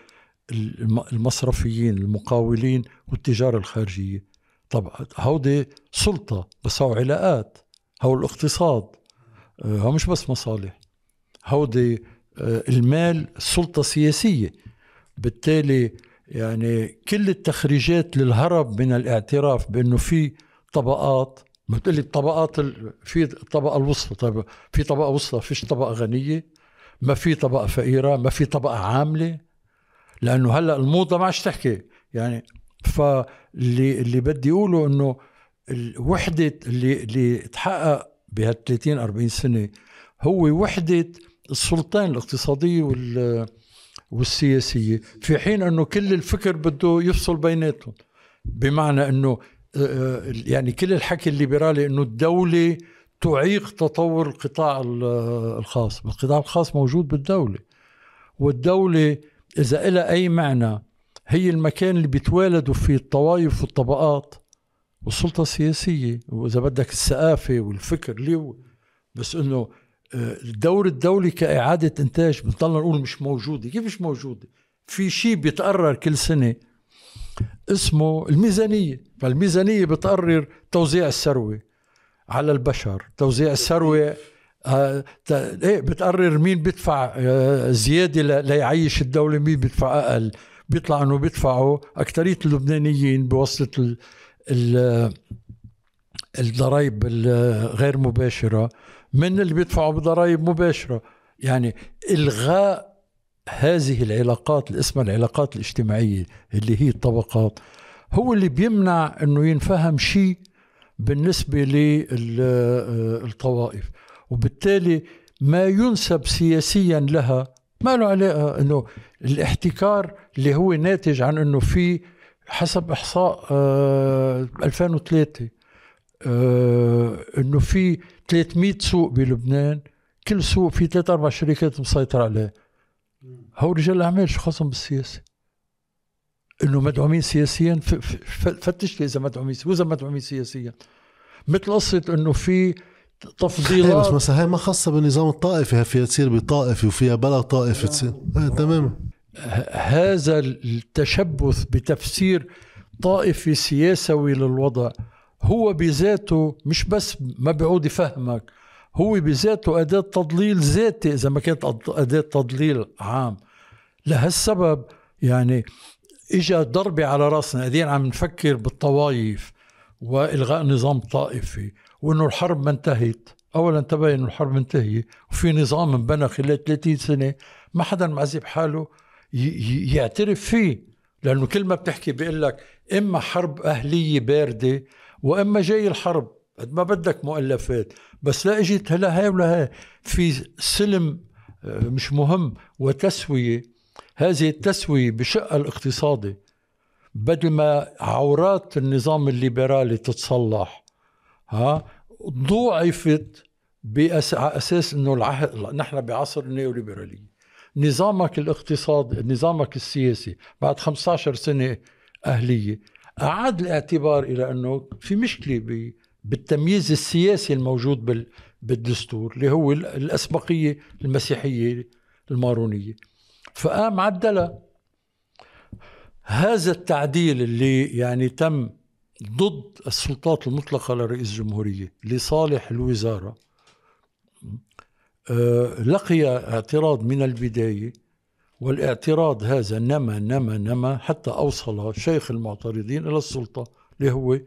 المصرفيين المقاولين والتجارة الخارجية. طبعا هودي سلطة بس هو علاقات هو الاقتصاد آه، هو مش بس مصالح. هودي آه، المال سلطة سياسية. بالتالي يعني كل التخريجات للهرب من الاعتراف بأنه في طبقات بتقول لي الطبقات في الطبقه الوسطى. طيب في طبقة وسطى فيش طبقة غنية ما في طبقة فقيرة ما في طبقة عاملة. لأنه هلأ الموضة ما عادش تحكي. يعني فاللي اللي بدي أقوله إنه الوحده اللي اللي تحقق بهال 30 40 سنة هو وحدة السلطان الاقتصادية وال والسياسية. في حين إنه كل الفكر بده يفصل بيناتهم. بمعنى إنه يعني كل الحكي الليبرالي إنه الدولة تعيق تطور القطاع الخاص. القطاع الخاص موجود بالدولة. والدولة إذا إلى أي معنى هي المكان اللي بيتوالدوا فيه الطوائف والطبقات والسلطة السياسية؟ وإذا بدك الثقافة والفكر ليه بس إنه آه، الدور الدولي كإعادة إنتاج بنضلنا نقول مش موجودة. كيف مش موجودة؟ في شيء بيتقرر كل سنة اسمه الميزانية. فالميزانية بتقرر توزيع الثروة على البشر. توزيع الثروة إيه بتقرر مين بيدفع آه زيادة ليعيش الدولة مين بيدفع أقل. بيطلع إنه بيدفعوا اكثريه اللبنانيين بواسطة الضرائب الغير مباشرة. من اللي بيدفعوا بضرائب مباشرة؟ يعني إلغاء هذه العلاقات اللي اسمها العلاقات الاجتماعية اللي هي الطبقات هو اللي بيمنع إنه ينفهم شيء بالنسبة للطوائف وبالتالي ما ينسب سياسيا لها ما له علاقة إنه الاحتكار اللي هو ناتج عن إنه في حسب إحصاء آه 2003 آه إنه في 300 سوق بلبنان كل سوق في ثلاث أربع شركات مسيطر عليه هو رجال الاعمال شو خاصهم بالسياسة؟ إنه مدعومين سياسيا فتش لي اذا مدعومين واذا مدعومين سياسيا. مثل قصة إنه في تفضيلات. بس مثلا هي ما خاصة بالنظام الطائفي هي فيها تصير بطائفي وفيها بلا طائفي تصير. تماما هذا التشبث بتفسير طائفي سياسوي للوضع هو بذاته مش بس ما بيعود يفهمك هو بذاته أداة تضليل ذاتي إذا ما كانت أداة تضليل عام. لهالسبب يعني إجا ضربة على رأسنا قاعدين عم نفكر بالطوايف وإلغاء نظام طائفي. وإنه الحرب ما انتهت أولا تبين إنه الحرب منتهية وفي نظام انبنى خلال 30 سنة. ما حدا معذب حاله يعترف فيه لأنه كل ما بتحكي بيقول لك إما حرب أهلية باردة وإما جاي الحرب. قد ما بدك مؤلفات. بس لا اجت هلا هاي ولا هاي. في سلم آه، مش مهم وتسوية. هذه التسوية بشق الاقتصادي بدل ما عورات النظام الليبرالي تتصلح ها ضوعفت بأساس إنه العهد نحن بعصر النيوليبراليه نظامك الاقتصاد نظامك السياسي بعد 15 سنة أهلية أعاد الاعتبار إلى أنه في مشكلة بالتمييز السياسي الموجود بالدستور اللي هو الأسبقية المسيحية المارونية. فقام عدلها هذا التعديل اللي يعني تم ضد السلطات المطلقة لرئيس الجمهورية لصالح الوزارة. آه، لقي اعتراض من البداية والاعتراض هذا نما نما نما حتى أوصل شيخ المعترضين إلى السلطة اللي هو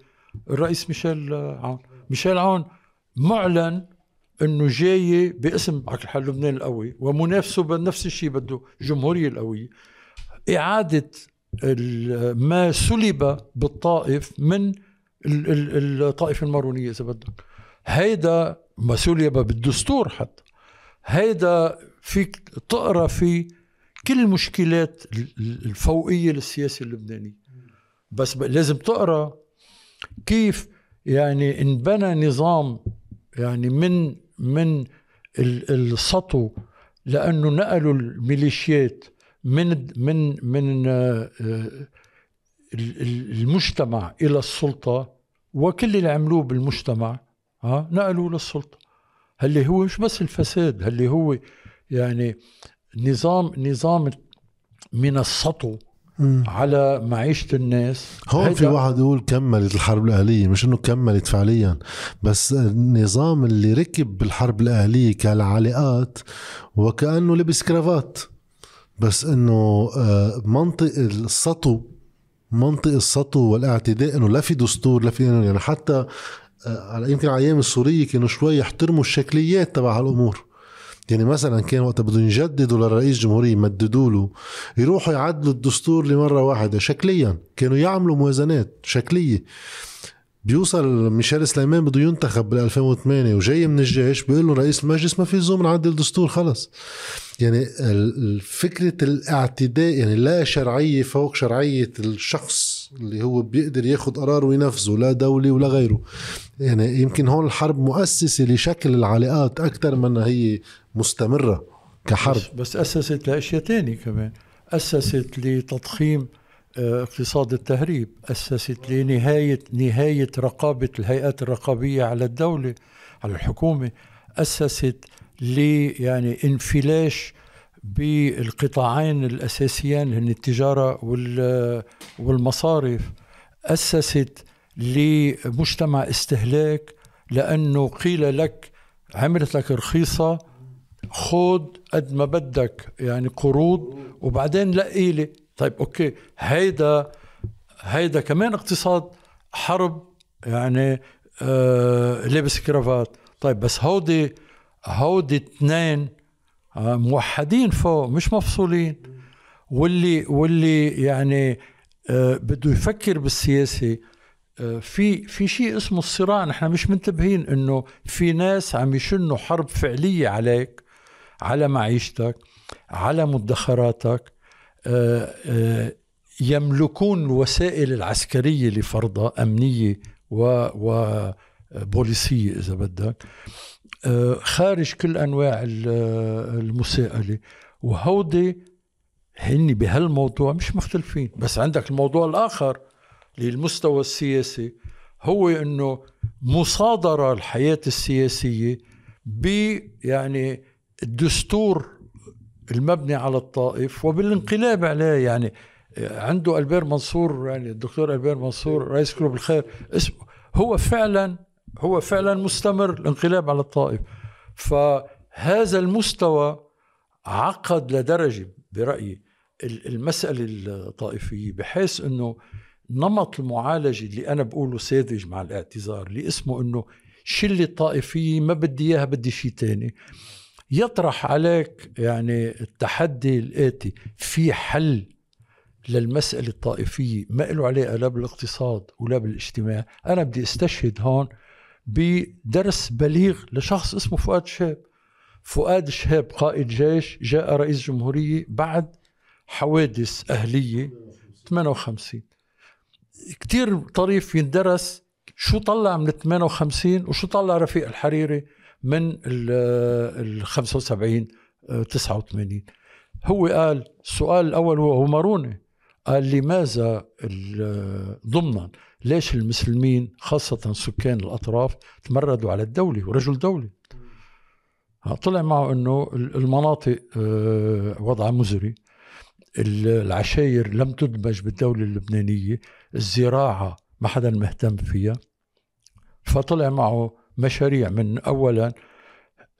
الرئيس ميشيل عون. ميشيل عون معلن إنه جاي باسم على الحل لبنان القوي ومنافسه بنفس الشيء بده الجمهوريه القوية. إعادة ما سلب بالطائف من الطائفه المارونية إذا بدك. هيدا ما سلب بالدستور حتى. هيدا فيك تقرأ فيه كل المشكلات الفوقية للسياسة اللبنانية. بس لازم تقرأ كيف يعني انبنى نظام يعني من من السطو لأنه نقلوا الميليشيات من من من آه، المجتمع إلى السلطة وكل اللي عملوه بالمجتمع ها نقلوا للسلطة. اللي هو مش بس الفساد اللي هو يعني نظام نظام من السطو على معيشة الناس. هون في واحد يقول كملت الحرب الأهلية مش إنه كملت فعليا بس النظام اللي ركب بالحرب الأهلية كالعلاقات وكأنه لبس كرافات. بس إنه آه، منطق السطو منطق السطو والاعتداء إنه لا في دستور لا في يعني حتى على يمكن على أيام السورية كانوا شوي يحترموا الشكليات تبع هالأمور. يعني مثلا كان وقت بدهم يجددوا للرئيس الجمهورية يمددوا له يروحوا يعدلوا الدستور لمرة واحدة شكليا. كانوا يعملوا موازنات شكلية. بيوصل ميشيل سليمان بده ينتخب بال 2008 وجاي من الجيش بيقول له رئيس المجلس ما في زوم نعدل الدستور خلص. يعني فكرة الاعتداء يعني لا شرعية فوق شرعية الشخص اللي هو بيقدر ياخد قرار وينفذه لا دولي ولا غيره. يعني يمكن هون الحرب مؤسسة لشكل العلاقات أكثر من هي مستمرة كحرب. بس, بس أسست لأشياء تانية كمان. أسست لتضخيم اقتصاد التهريب أسست لنهايه نهاية رقابة الهيئات الرقابية على الدولة على الحكومة أسست ل يعني انفلاش بالقطاعين الأساسيين هن التجارة والمصارف. أسست لمجتمع استهلاك لأنه قيل لك عملت لك رخيصة خود قد ما بدك يعني قروض وبعدين لقي لي طيب okay. هيدا هيدا كمان اقتصاد حرب يعني آه لابس كرافات طيب بس هودي هودي اثنين آه موحدين فوق مش مفصولين. واللي واللي يعني آه بده يفكر بالسياسة آه في في شيء اسمه الصراع. نحن مش منتبهين إنه في ناس عم يشنوا حرب فعلية عليك على معيشتك على مدخراتك. يملكون الوسائل العسكرية لفرضها أمنية وبوليسية إذا بدك آه، خارج كل أنواع المساءلة. وهودي هن بهالموضوع مش مختلفين. بس عندك الموضوع الآخر للمستوى السياسي هو أنه مصادرة الحياة السياسية ب يعني الدستور المبني على الطائف وبالانقلاب عليه يعني عنده ألبير منصور يعني الدكتور ألبير منصور رئيس كلوب الخير اسمه هو فعلا هو فعلا مستمر الانقلاب على الطائف. فهذا المستوى عقد لدرجة برأيي المسألة الطائفية بحيث إنه نمط المعالجة اللي أنا بقوله ساذج مع الاعتذار اللي اسمه إنه شلة طائفية ما بدي إياها بدي شيء تاني. يطرح عليك يعني التحدي الآتي في حل للمسألة الطائفية ما له علاقة لا بالاقتصاد ولا بالاجتماع أنا بدي أستشهد هون بدرس بليغ لشخص اسمه فؤاد شهاب. فؤاد شهاب قائد جيش جاء رئيس جمهورية بعد حوادث أهلية 58 كتير طريف يندرس شو طلع من 58 وشو طلع رفيق الحريري. من ال 75 89 هو قال السؤال الأول هو ماروني. قال لماذا ضمنا؟ ليش المسلمين خاصة سكان الأطراف تمردوا على الدولة ورجل دولة؟ طلع معه أنه المناطق آه، وضعها مزري. العشاير لم تدمج بالدولة اللبنانية. الزراعة ما حدا مهتم فيها. فطلع معه مشاريع من اولا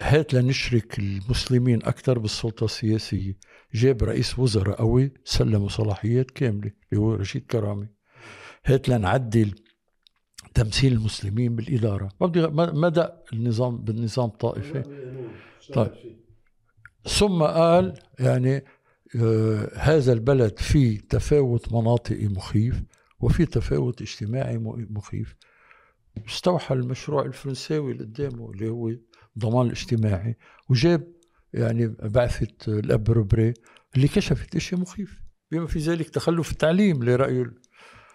هات لنشرك المسلمين أكثر بالسلطة السياسية. جاب رئيس وزراء قوي سلموا صلاحيات كاملة اللي هو رشيد كرامي. هات لنعدل تمثيل المسلمين بالإدارة. ما بدي ما دق النظام بالنظام الطائفي طيب. ثم قال يعني آه هذا البلد فيه تفاوت مناطقي مخيف وفي تفاوت اجتماعي مخيف. استوحى المشروع الفرنساوي اللي قدامه اللي هو الضمان الاجتماعي وجاب يعني بعثة الأب روبري اللي كشفت اشياء مخيفة بما في ذلك تخلف التعليم لرأيه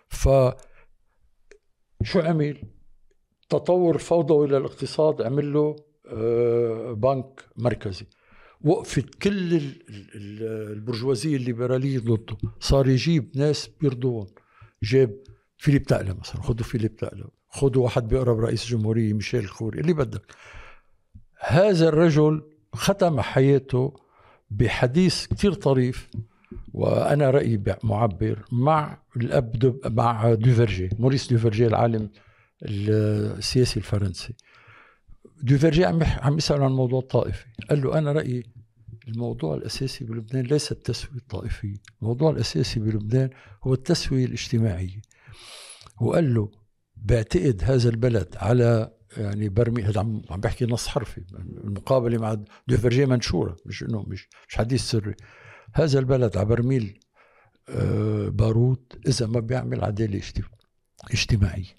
ف شو عمل؟ تطور فوضوي للاقتصاد عمل له آه، بنك مركزي. وقفت كل البرجوازية الليبرالية ضده. صار يجيب ناس بيرضوهم جاب فيليب تقلة مثلا خذوا فيليب تقلة خذوا واحد بيقرب رئيس الجمهورية ميشيل خوري اللي بدك. هذا الرجل ختم حياته بحديث كتير طريف وأنا رأيي معبر مع الأب دو مع دوفرجيه موريس دوفرجيه العالم السياسي الفرنسي. دوفرجي عم عم يسأل عن موضوع الطائفي قال له أنا رأيي الموضوع الأساسي بلبنان ليس التسوية الطائفية الموضوع الأساسي بلبنان هو التسوية الاجتماعية. وقال له بعتقد هذا البلد على يعني برمي هذا عم عم بحكي نص حرفي المقابلة مع دوفرجي منشوره مش إنه مش مش حديث سري. هذا البلد على برميل آه، بارود إذا ما بيعمل عدالة اجتماعية.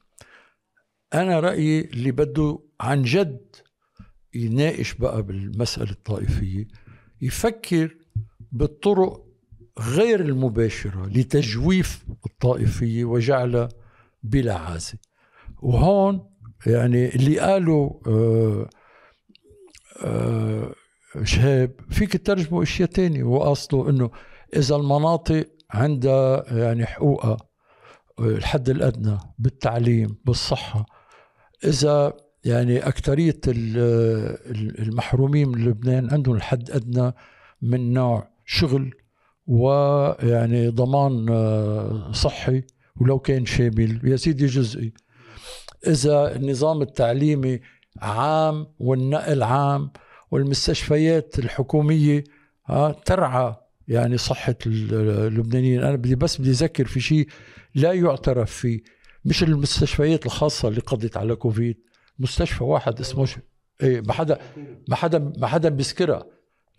أنا رأيي اللي بده عن جد يناقش بقى بالمسألة الطائفية يفكر بالطرق غير المباشرة لتجويف الطائفية وجعلها بلا عازة. وهون يعني اللي قالوا آه، آه، شهاب فيك تترجمه أشياء تانية. وأصله إنه إذا المناطق عندها يعني حقوقها الحد الأدنى بالتعليم بالصحة. إذا يعني اكثريه المحرومين من لبنان عندهم الحد أدنى من نوع شغل ويعني ضمان آه، صحي ولو كان شامل. يا سيدي جزئي إذا النظام التعليمي عام والنقل عام والمستشفيات الحكومية ترعى يعني صحة اللبنانيين. أنا بدي بس بدي أذكر في شيء لا يعترف فيه. مش المستشفيات الخاصة اللي قضت على كوفيد مستشفى واحد اسمه إيه ما حدا ما حدا ما حدا بيذكرها.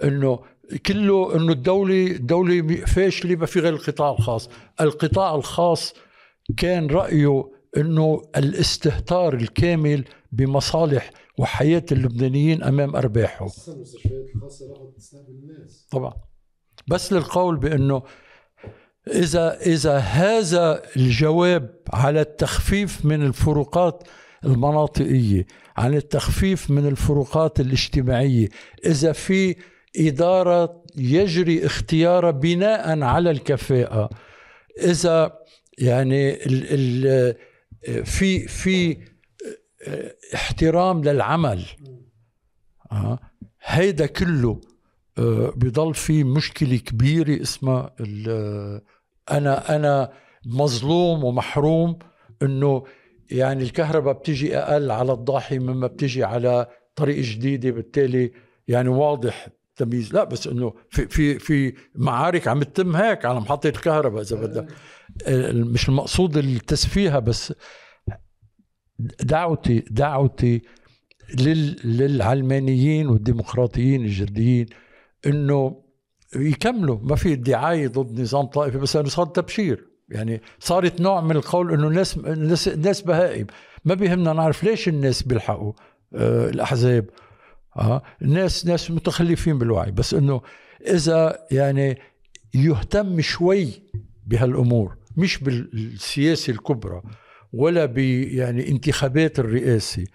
إنه كله إنه الدولة الدولة فاشله ما في غير القطاع الخاص. القطاع الخاص كان رأيه إنه الاستهتار الكامل بمصالح وحياة اللبنانيين أمام أرباحه. المستشفيات الخاصة راحت تستقبل الناس طبعا. بس للقول بأنه إذا إذا هذا الجواب على التخفيف من الفروقات المناطقية عن التخفيف من الفروقات الاجتماعية إذا في إدارة يجري اختيارها بناء على الكفاءة إذا يعني ال ال في في احترام للعمل آه. هيدا كله آه، بضل في مشكلة كبيرة اسمها أنا أنا مظلوم ومحروم إنه يعني الكهرباء بتيجي أقل على الضاحي مما بتيجي على طريق جديدة بالتالي يعني واضح تمييز لا بس إنه في في في معارك عم تتم هيك على محطة الكهرباء إذا بدك مش المقصود التسفيها بس دعوتي دعوتي للعلمانيين والديمقراطيين الجديين إنه يكملوا. ما في دعايه ضد نظام طائفي بس أنه صار تبشير. يعني صارت نوع من القول إنه الناس الناس, الناس بهائم. ما بيهمنا نعرف ليش الناس بيلحقوا آه الأحزاب. آه الناس ناس متخلفين بالوعي. بس إنه إذا يعني يهتم شوي بهالأمور مش بالسياسة الكبرى ولا ب يعني انتخابات الرئاسة.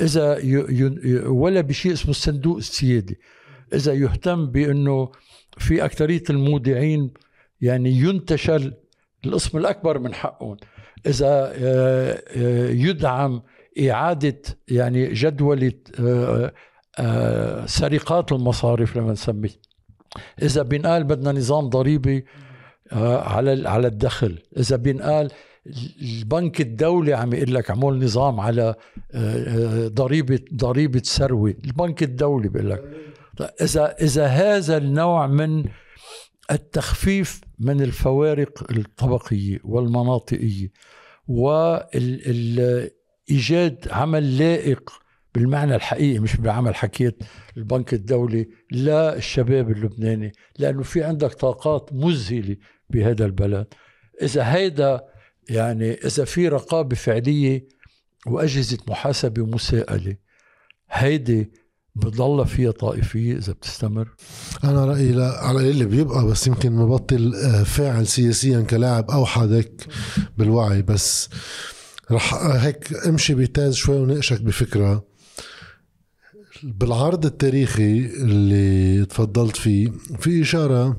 إذا ولا بشيء اسمه الصندوق السيادي. إذا يهتم بأنه في أكثرية المودعين يعني ينتشل القسم الأكبر من حقهم. إذا آه، آه، يدعم إعادة يعني جدوله آه، سرقات المصارف لما نسميه. إذا بنقال بدنا نظام ضريبي على على الدخل. إذا بنقال البنك الدولي عم يقول لك عمول نظام على ضريبة ضريبة ثروة. البنك الدولي بيقول لك. إذا إذا هذا النوع من التخفيف من الفوارق الطبقية والمناطقية وايجاد عمل لائق بالمعنى الحقيقي مش بعمل حكيت البنك الدولي للشباب اللبناني لأنه في عندك طاقات مذهلة بهذا البلد إذا هيدا يعني إذا في رقابة فعلية وأجهزة محاسبة ومساءله هيدي بتضل فيها طائفية إذا بتستمر؟ أنا رأيي لا على اللي بيبقى بس يمكن مبطل آه، فاعل سياسيا كلاعب أوحد هيك بالوعي بس رح هيك امشي بتاز شوي وناقشك بفكرة بالعرض التاريخي اللي تفضلت فيه في إشارة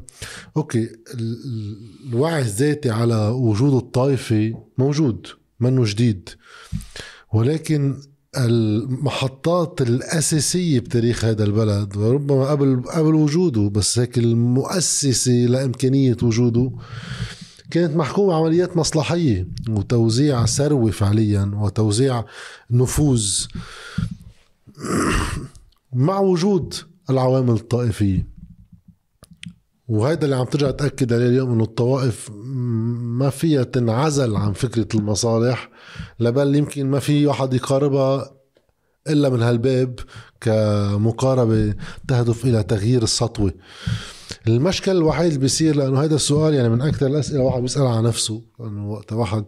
أوكي الوعي الذاتي على وجود الطائفة موجود منه جديد ولكن المحطات الأساسية بتاريخ هذا البلد وربما قبل قبل وجوده بس هيك المؤسسة لإمكانية وجوده كانت محكومة عمليات مصلحية وتوزيع ثروة فعليا وتوزيع نفوذ. مع وجود العوامل الطائفية. وهيدا اللي عم ترجع تأكد عليه اليوم إنه الطوائف ما فيها تنعزل عن فكرة المصالح لبل يمكن ما في واحد يقاربها إلا من هالباب كمقاربة تهدف إلى تغيير السطوة. المشكل الوحيد اللي بيصير لأنه هذا السؤال يعني من أكثر الأسئلة واحد بيسال على نفسه لأنه وقت واحد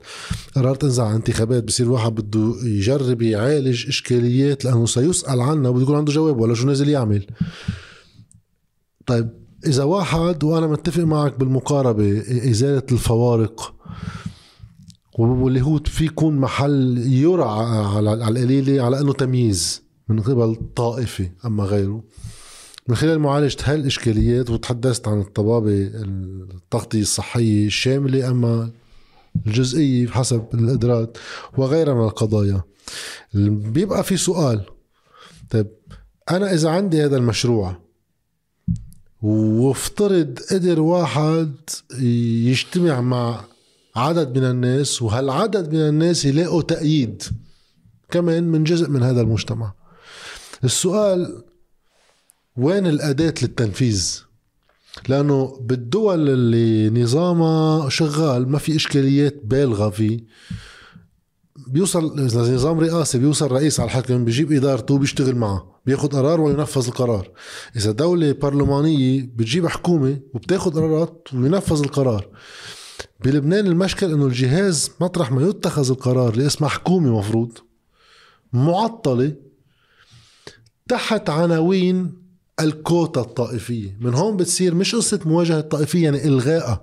قررت انزل على انتخابات بصير واحد بده يجرب يعالج إشكاليات لأنه سيسأل عنها وبده يكون عنده جواب ولا شو نازل يعمل. طيب إذا واحد وأنا متفق معك بالمقاربة إزالة الفوارق واللي هو في يكون محل يرعى على القليلة على إنه تمييز من قبل طائفة أما غيره. من خلال معالجة هالإشكاليات وتحدثت عن الطبابة التغطية الصحية الشاملة أما الجزئية حسب الإدراك وغيرها من القضايا. بيبقى في سؤال. طيب أنا إذا عندي هذا المشروع وافترض قدر واحد يجتمع مع عدد من الناس وهالعدد من الناس يلاقوا تأييد كمان من جزء من هذا المجتمع. السؤال وين الأداة للتنفيذ؟ لأنه بالدول اللي نظامها شغال ما في إشكاليات بالغة فيه. بيوصل اذا نظام رئاسي بيوصل رئيس على الحكم بيجيب إدارته بيشتغل معه بياخذ قرار وينفذ القرار. إذا دولة برلمانية بتجيب حكومة وبتاخذ قرارات وينفذ القرار. بلبنان المشكل إنه الجهاز مطرح ما يتخذ القرار اللي اسمها حكومة مفروض. معطلة. تحت عناوين الكوتا الطائفية. من هون بتصير مش قصة مواجهة طائفيه يعني الغائها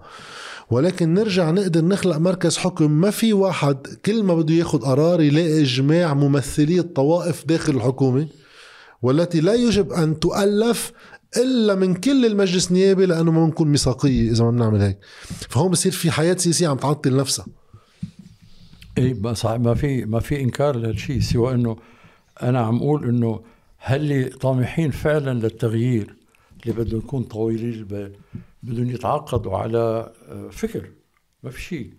ولكن نرجع نقدر نخلق مركز حكم. ما في واحد كل ما بده ياخذ قرار يلاقي إجماع ممثلي الطوائف داخل الحكومة والتي لا يجب أن تؤلف إلا من كل المجلس النيابي لأنه ما بنكون ميثاقية إذا ما بنعمل هيك. فهون بصير في حياة سياسية عم تعطل نفسها. اي بس ما في ما في إنكار لهالشيء سوى إنه أنا عم أقول إنه هل طامحين فعلا للتغيير اللي بده يكون طويل البال؟ بدهم يتعاقدوا على آه، فكر. ما في شيء.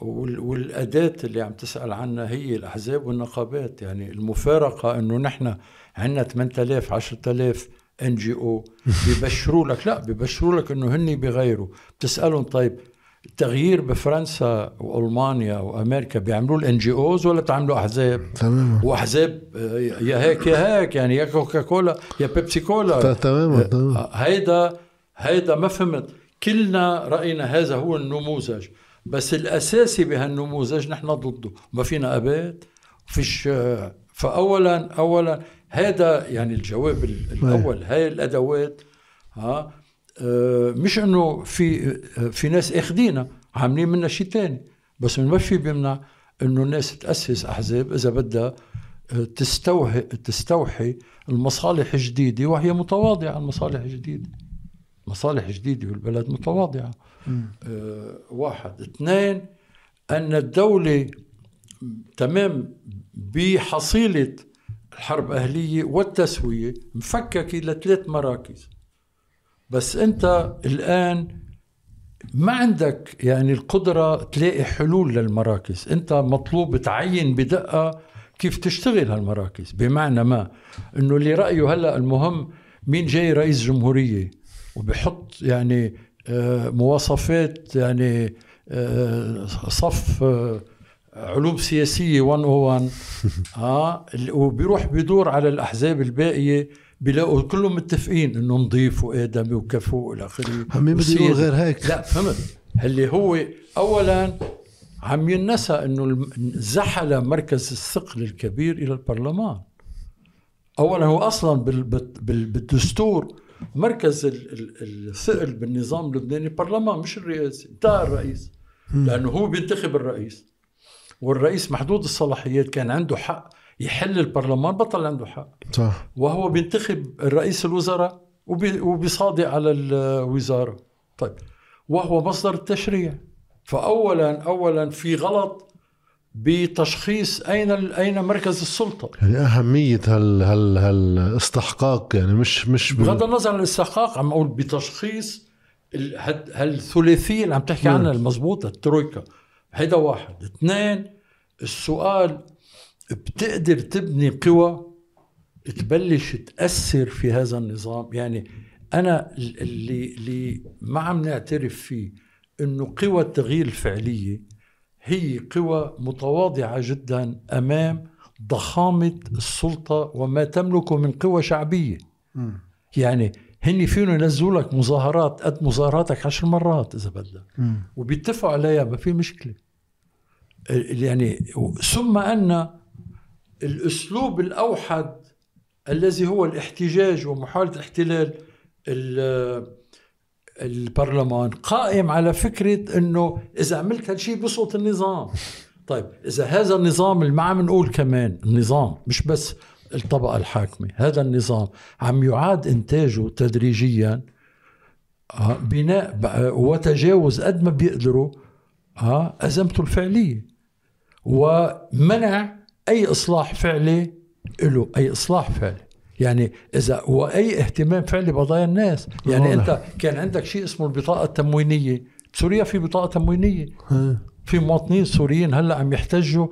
والأداة اللي عم تسأل عنها هي الأحزاب والنقابات. يعني المفارقة أنه نحن عندنا 8000 10000 NGO بيبشروا لك. لا بيبشروا لك إنه هن بغيروا بتسألهم طيب التغيير بفرنسا وألمانيا وأمريكا بيعملوا ال NGOs ولا بتعملوا أحزاب؟ تماما. وأحزاب آه، يا هيك يا هيك يعني يا كوكا كولا يا بيبسي كولا تماما تماما. آه، هيدا هيدا ما فهمت. كلنا رأينا هذا هو النموذج. بس الأساسي بهالنموذج نحن ضده. ما في نقابات فيش آه، فاولا اولا هذا يعني الجواب الأول هاي الأدوات ها مش إنه في آه، في ناس اخذينها عاملين منا شيء ثاني بس ما في بيمنع إنه الناس تأسس أحزاب إذا بدها آه، تستوحي تستوحي المصالح الجديده وهي متواضعة المصالح الجديده مصالح جديدة بالبلد متواضعة. آه واحد. اثنين أن الدولة تمام بحصيلة الحرب أهلية والتسوية مفككة لثلاث مراكز. بس أنت الآن ما عندك يعني القدرة تلاقي حلول للمراكز. أنت مطلوب تعين بدقة كيف تشتغل هالمراكز. بمعنى ما؟ أنه اللي رأيه هلأ المهم مين جاي رئيس جمهورية وبحط يعني آه، مواصفات يعني آه، صف آه، علوم سياسية 101 ها وبيروح بيدور على الأحزاب الباقية. بيلاقوا كلهم متفقين انه نظيف وادمي وكفو إلى آخره. مين بده غير هيك. لا فهمت. اللي هو اولا عم ينسى إنه زحل مركز الثقل الكبير إلى البرلمان. اولا هو أصلا بالدستور مركز الثقل بالنظام اللبناني البرلمان مش الرئاسي. انتهى الرئيس. لأنه هو بينتخب الرئيس. والرئيس محدود الصلاحيات كان عنده حق يحل البرلمان بطل عنده حق. صح. وهو بينتخب الرئيس الوزراء وبيصادق على الوزارة. طيب وهو مصدر التشريع. فاولا اولا في غلط بتشخيص أين أين مركز السلطة. يعني أهمية هال هال هالاستحقاق يعني مش مش بغض النظر عن الاستحقاق عم أقول بتشخيص هالثلاثيه اللي عم تحكي عنها المضبوطة الترويكا. هيدا واحد. اثنين السؤال بتقدر تبني قوى تبلش تأثر في هذا النظام. يعني أنا اللي, اللي ما عم نعترف فيه أنه قوى التغيير الفعلية هي قوى متواضعة جدا أمام ضخامة السلطة وما تملكه من قوى شعبية. م. يعني هن فيهم ينزلوا لك مظاهرات قد مظاهراتك عشر مرات إذا بدك. وبيتفقوا عليها ما في مشكلة. يعني ثم أن الأسلوب الأوحد الذي هو الاحتجاج ومحاولة احتلال البرلمان قائم على فكرة إنه إذا عملت هالشيء بسقط النظام. طيب إذا هذا النظام اللي ما عم نقول كمان النظام مش بس الطبقة الحاكمة هذا النظام عم يعاد إنتاجه تدريجيا آه، بناء وتجاوز قد ما بيقدروا آه، أزمته الفعلية. ومنع أي إصلاح فعلي له أي إصلاح فعلي. يعني إذا واي اهتمام فعلي بقضايا الناس. يعني أنت كان عندك شيء اسمه البطاقة التموينية. بسوريا في بطاقة تموينية. في مواطنين سوريين هلأ عم يحتجوا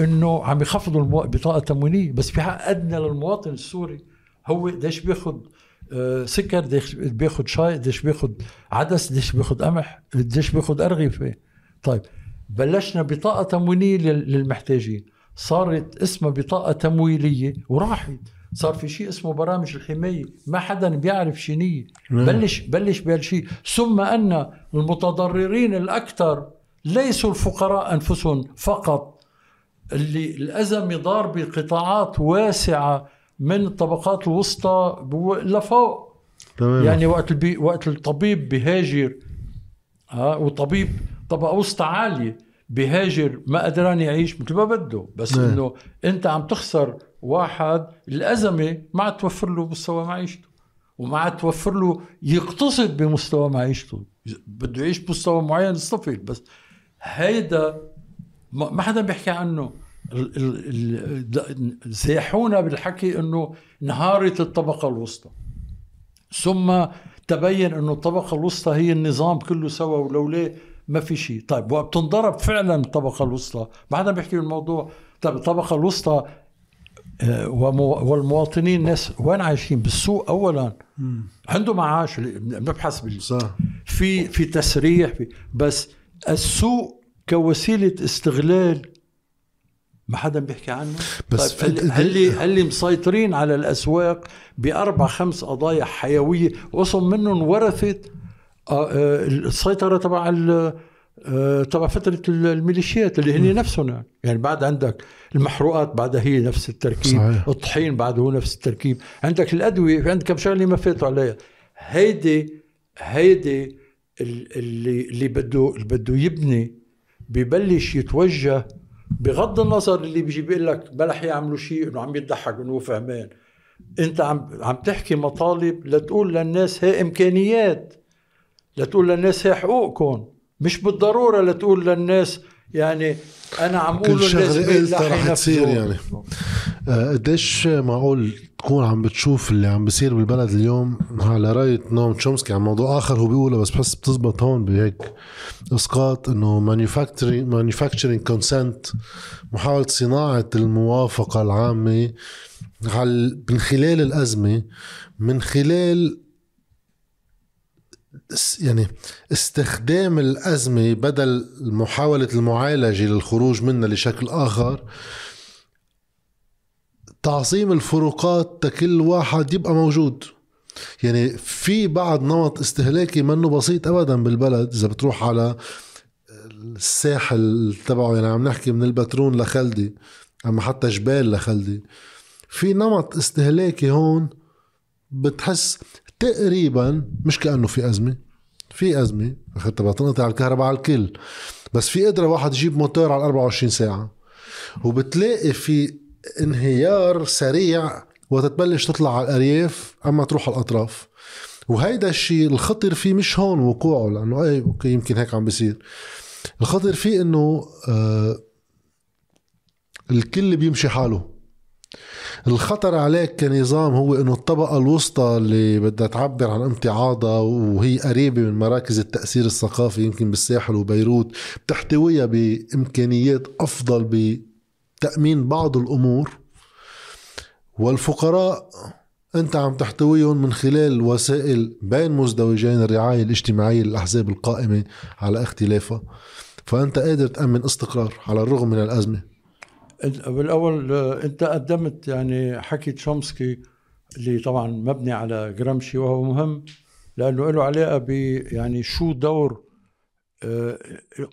إنه عم يخفضوا البطاقه التموينيه بس في حق أدنى للمواطن السوري. هو قديش بياخذ آه، سكر قديش بياخذ شاي قديش بياخذ عدس قديش بياخذ قمح قديش بياخذ أرغفة. طيب بلشنا بطاقة تموينية للمحتاجين. صارت اسمها بطاقة تمويلية وراحت. صار في شيء اسمه برامج الحماية. ما حدا بيعرف شنية نعم. بلش بلش بهالشيء. ثم أن المتضررين الأكثر ليسوا الفقراء أنفسهم فقط. اللي الازمه ضار بقطاعات واسعة من الطبقات الوسطى لفوق. تمام. يعني وقت البي وقت الطبيب بيهاجر ها وطبيب طبقة وسطى عالية. بيهاجر ما قدران يعيش مثل ما بده بس نعم. إنه أنت عم تخسر واحد الأزمة ما عاد توفر له مستوى معيشته وما عاد توفر له يقتصد بمستوى معيشته. بده يعيش بمستوى معين يصطفل بس هيدا ما حدا بيحكي عنه. زاحونا بالحكي إنه انهارت الطبقة الوسطى. ثم تبين إنه الطبقة الوسطى هي النظام كله سوا ولولا ما في شيء. طيب وقت تنضرب فعلا الطبقة الوسطى. ما حدا بيحكي الموضوع. طيب الطبقة الوسطى آه، والمواطنين ناس وين عايشين؟ بالسوق اولا. عنده معاش بنبحث صح. في في تسريح في بس السوق كوسيلة استغلال. ما حدا بيحكي عنه؟ بس طيب هل هل مسيطرين على الأسواق بأربع خمس قضايا حيوية وصل منهم ورثت آه، السيطرة تبع آه، تبع فترة الميليشيات اللي هن نفسهم يعني بعد عندك المحروقات بعدها هي نفس التركيب. صحيح. الطحين بعده هو نفس التركيب. عندك الأدوية في عندك كم شغلة ما فاتوا عليها. هيدي هيدي اللي اللي بده اللي بده يبني ببلش يتوجه بغض النظر اللي بيجي بيقول لك بلح يعملوا شيء إنه عم يضحك إنه هو فهمان. أنت عم عم تحكي مطالب لتقول للناس هي إمكانيات. لتقول للناس هي حقوقكم مش بالضرورة لتقول للناس يعني أنا عم أقول للناس رح تصير يعني. آه، قديش معقول تكون عم بتشوف اللي عم بيصير بالبلد اليوم؟ على رأي نوم تشومسكي عن موضوع آخر هو بيقوله بس بحس بتزبط هون بهيك إسقاط إنه manufacturing manufacturing consent محاولة صناعة الموافقة العامة على من خلال الأزمة من خلال يعني استخدام الأزمة بدل محاولة المعالجة للخروج منها لشكل آخر تعظيم الفروقات تكل واحد يبقى موجود. يعني في بعض نمط استهلاكي منه بسيط ابدا بالبلد. إذا بتروح على الساحل تبعه يعني عم نحكي من البترون لخلدي أما حتى جبال لخلدي في نمط استهلاكي هون بتحس تقريبا مش كأنه في أزمة. في أزمة حتى بتنقطع الكهرباء على الكل. بس في قدرة واحد يجيب موتور على 24 ساعة. وبتلاقي في انهيار سريع وتتبلش تطلع على الأرياف أما تروح على الأطراف. وهيدا الشيء الخطر فيه مش هون وقوعه لأنه أي أوكي يمكن هيك عم بيصير. الخطر فيه إنه آه الكل بيمشي حاله. الخطر عليك كنظام هو إنه الطبقة الوسطى اللي بدها تعبر عن امتعاضها وهي قريبة من مراكز التأثير الثقافي يمكن بالساحل وبيروت بتحتويها بإمكانيات أفضل بتأمين بعض الأمور. والفقراء أنت عم تحتويهم من خلال وسائل بين مزدوجين الرعاية الاجتماعية للأحزاب القائمة على اختلافها. فأنت قادر تأمن استقرار على الرغم من الأزمة. بالأول أنت قدمت يعني حكي تشومسكي اللي طبعا مبني على جرامشي وهو مهم لأنه له علاقة ب يعني شو دور آه،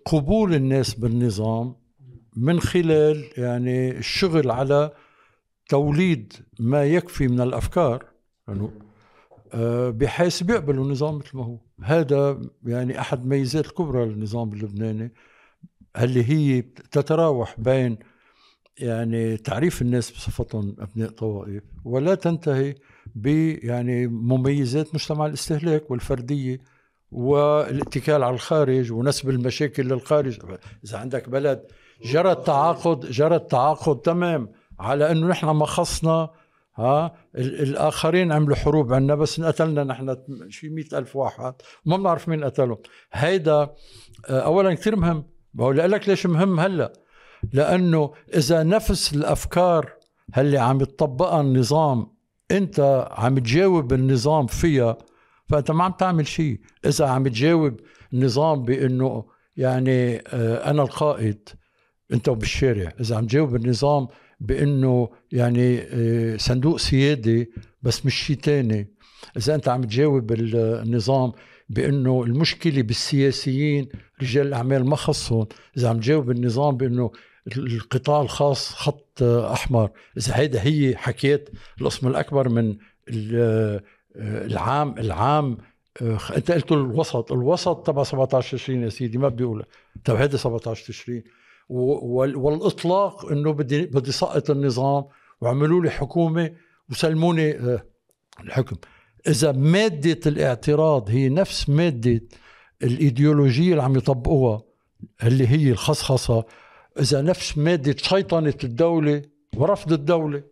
قبول الناس بالنظام من خلال يعني الشغل على توليد ما يكفي من الأفكار يعني بحيث بيقبلوا النظام مثل ما هو. هذا يعني أحد ميزات الكبرى للنظام اللبناني اللي هي تتراوح بين يعني تعريف الناس بصفتهم أبناء طوائف ولا تنتهي ب يعني مميزات مجتمع الاستهلاك والفردية والاتكال على الخارج ونسب المشاكل للخارج. إذا عندك بلد جرى التعاقد جرى التعاقد تمام على إنه نحن ما خصنا ها الآخرين عملوا حروب عنا بس انقتلنا نحن شي مئة ألف واحد وما بنعرف مين قتلهم. هيدا آه، اولا كثير مهم. بقول لك ليش مهم هلأ؟ لأنه إذا نفس الأفكار اللي عم يطبقها النظام أنت عم تجاوب النظام فيها فأنت ما عم تعمل شيء إذا عم تجاوب النظام بأنه يعني آه، أنا القائد أنت بالشارع إذا عم تجاوب النظام بأنه يعني آه، صندوق سيادي بس مش شيء تاني. إذا أنت عم تجاوب النظام بأنه المشكلة بالسياسيين رجال الأعمال ما خصهم. إذا عم تجاوب النظام بأنه القطاع الخاص خط أحمر. إذا هيدا هي حكيت القسم الأكبر من العام العام أنت قلت الوسط. الوسط تبع 17 تشرين يا سيدي ما بدي أقول طب هيدا 17 تشرين والإطلاق إنه بدي بدي سقط النظام وعملوا لي حكومة وسلموني آه، الحكم. إذا مادة الاعتراض هي نفس مادة الإيديولوجية اللي عم يطبقوها اللي هي الخصخصة إذا نفس مادة شيطنة الدولة ورفض الدولة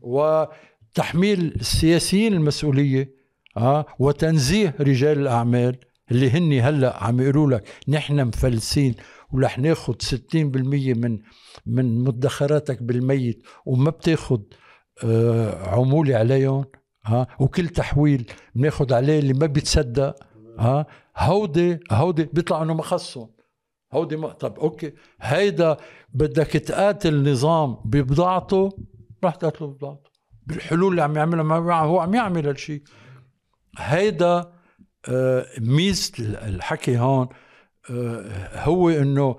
وتحميل السياسيين المسؤولية ها وتنزيه رجال الأعمال اللي هن هلأ عم يقولوا لك نحن مفلسين ورح ناخذ 60% من من مدخراتك بالميت وما بتاخذ آه، عمولة عليهم ها وكل تحويل بناخذ عليه اللي ما بيتصدق ها هودي هودي بيطلع إنه ما خصهم. هودي ما طب أوكي هيدا بدك تقاتل نظام ببضاعته؟ رح تقاتله ببضاعته. بالحلول اللي عم يعملها ما هو عم يعمل هالشيء هيدا آه، ميزه الحكي هون آه، هو إنه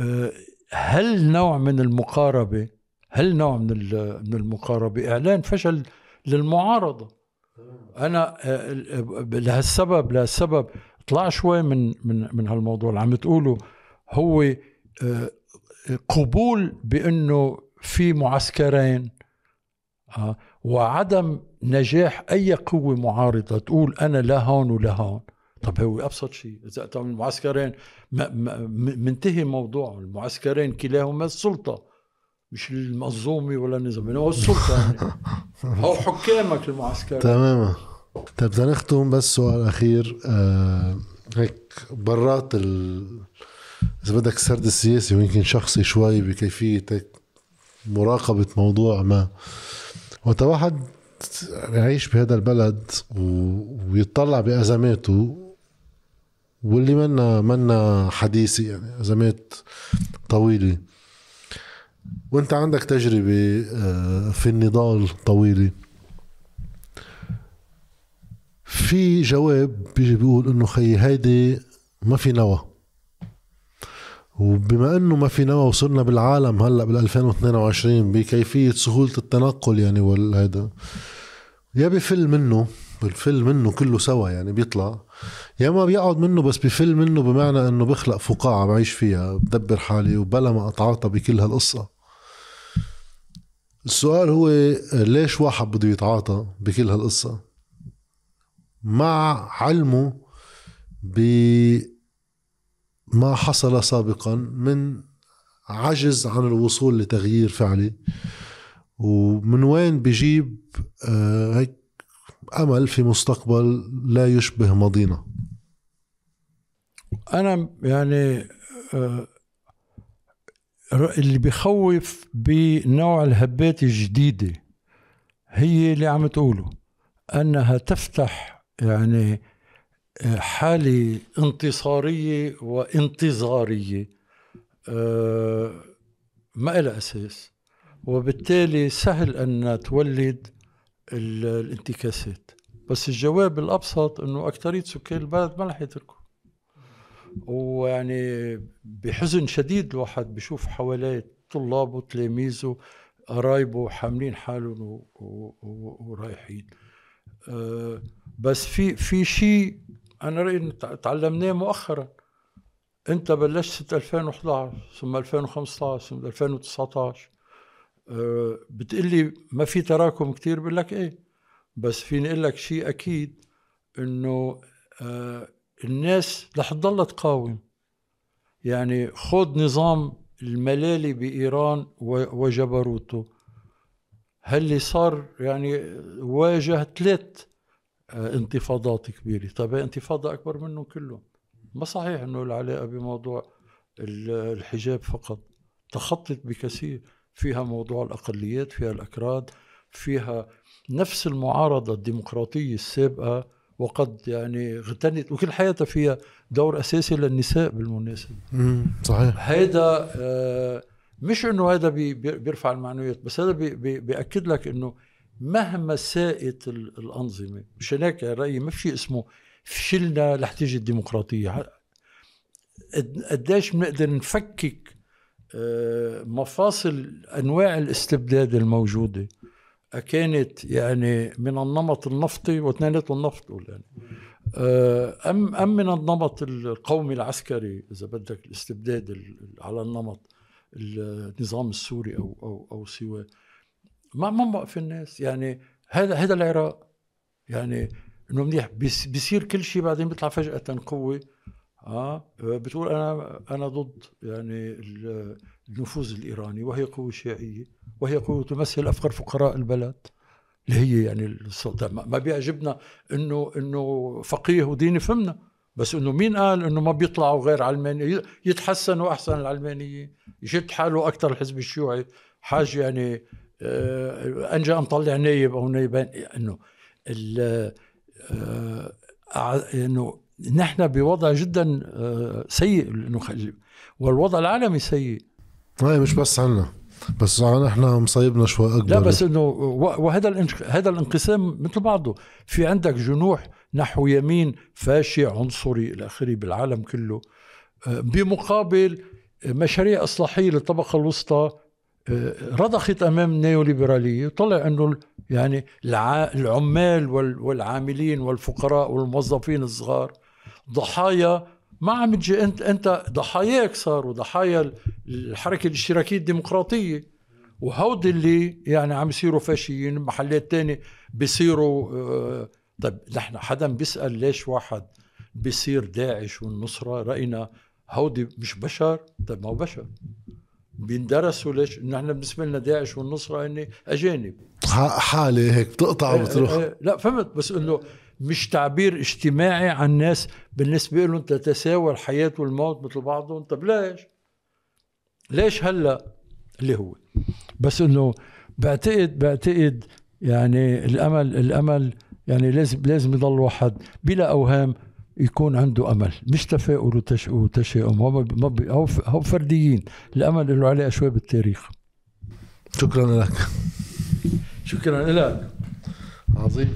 آه، هل نوع من المقاربة هل نوع من من المقاربة؟ إعلان فشل للمعارضة. أنا لهالسبب لهالسبب اطلع شوي من من من هالموضوع اللي عم تقوله. هو آه، قبول بأنه في معسكرين آه، وعدم نجاح أي قوة معارضة تقول أنا لا هون ولا هون. طب هو أبسط شيء إذا المعسكرين منتهي موضوع المعسكرين كلاهما السلطة. مش المنظومة ولا النظام هو السلطة يعني. هو حكامك المعسكرين. تماما. طيب نختم بس سؤال أخير آه هيك برات ال إذا بدك السرد السياسي ويمكن شخصي شوي بكيفية مراقبة موضوع ما. وقت واحد يعيش بهذا البلد ويطلع بأزماته واللي منا منا حديثه يعني أزمات طويلة. وأنت عندك تجربة آه، في النضال طويلة. في جواب بيجي بيقول إنه خيي هيدي ما في نوى. وبما إنه ما في نوى وصلنا بالعالم هلأ بال 2022 بكيفية سهولة التنقل يعني والهيدا يا بفل منه بفل منه كله سوا يعني بيطلع. يا ما بيقعد منه بس بفل منه بمعنى إنه بخلق فقاعة بعيش فيها بدبر حالي وبلا ما أتعاطى بكل هالقصة. السؤال هو ليش واحد بده يتعاطى بكل هالقصة؟ مع علمه بما حصل سابقا من عجز عن الوصول لتغيير فعلي. ومن وين بجيب آه، هيك أمل في مستقبل لا يشبه ماضينا. أنا يعني آه، اللي بخوف بنوع الهبات الجديدة هي اللي عم تقوله أنها تفتح يعني حالة انتصارية وانتظارية. آه، ما لها أساس. وبالتالي سهل أن تولد الانتكاسات. بس الجواب الأبسط أنه أكثرية سكان البلد ما رح يتركوا. ويعني بحزن شديد الواحد بشوف حواليه طلابه وتلاميذه قرايبه حاملين حالهم ورايحين. أه بس في في شيء أنا رأيي تعلمناه مؤخرا. أنت بلشت 2011 ثم 2015 ثم 2019 أه بتقلي ما في تراكم كتير بقول لك إيه؟ بس فيني أقول لك شيء أكيد إنه أه الناس رح تضل تقاوم. يعني خذ نظام الملالي بإيران وجبروته. هاللي صار يعني واجه ثلاث انتفاضات كبيرة. طيب انتفاضة أكبر منهم كلهم ما صحيح إنه العلاقة بموضوع الحجاب فقط تخطت بكثير. فيها موضوع الأقليات فيها الأكراد فيها نفس المعارضة الديمقراطية السابقة وقد يعني اغتنت وكل حياتها فيها دور أساسي للنساء بالمناسبة. صحيح. هيدا آه مش إنه هذا بي بيرفع المعنويات بس هذا بي بي بيأكد لك إنه مهما ساءت الأنظمة مشان هيك رايي ما في اسمه. فشلنا رح تيجي الديمقراطيه قديش بنقدر نفكك آه، مفاصل أنواع الاستبداد الموجودة. كانت يعني من النمط النفطي واثنيناتهم النفط يعني. آه، ام أم من النمط القومي العسكري إذا بدك الاستبداد على النمط النظام السوري أو أو أو سواه. ما ما موقف الناس. يعني هذا هذا العراق يعني إنه منيح. بيصير كل شيء بعدين بيطلع فجأة قوة. آه بتقول أنا أنا ضد يعني النفوذ الإيراني وهي قوة شيعية وهي قوة تمثل أفقر فقراء البلد اللي هي يعني السلطه ما بيعجبنا انه إنه فقيه وديني فهمنا بس إنه مين قال إنه ما بيطلعوا غير علماني يتحسنوا أحسن العلمانيين يشد حاله أكثر الحزب الشيوعي. حاجة يعني أنجا نطلع نايب أو نايبين إنه آه إنه نحن بوضع جدا آه سيء والوضع العالمي سيء. هاي مش بس عنا بس نحن مصيبنا شوي أكبر. لا بس إنه وهذا هذا الانقسام مثل بعضه. في عندك جنوح نحو يمين فاشي عنصري إلى آخره بالعالم كله آه، بمقابل مشاريع إصلاحية للطبقة الوسطى آه، رضخت أمام النيوليبرالية طلع أنه يعني العمال والعاملين والفقراء والموظفين الصغار ضحايا ما عم تجي انت أنت ضحاياك صاروا ضحايا الحركة الاشتراكية الديمقراطية. وهود اللي يعني عم يصيروا فاشيين محلات تانية بيصيروا آه طيب نحن حدا بيسأل ليش واحد بيصير داعش والنصرة؟ رأينا هودي مش بشر طيب ما هو بشر. بيندرسوا ليش؟ نحن بالنسبة لنا داعش والنصرة هن أجانب. حالة هيك بتقطع إيه، وبتروح. إيه، لا فهمت. بس إنه مش تعبير اجتماعي عن الناس بالنسبة لهم تتساوى الحياة والموت مثل بعضهم. طب ليش؟ ليش هلأ اللي هو؟ بس إنه بعتقد بعتقد يعني الأمل الأمل يعني لازم لازم يضل واحد بلا أوهام يكون عنده أمل مش تفاؤل وتشاؤم. هو هو هو فرديين. الأمل له عليه شوي بالتاريخ شكرا لك. شكرا لك. عظيم.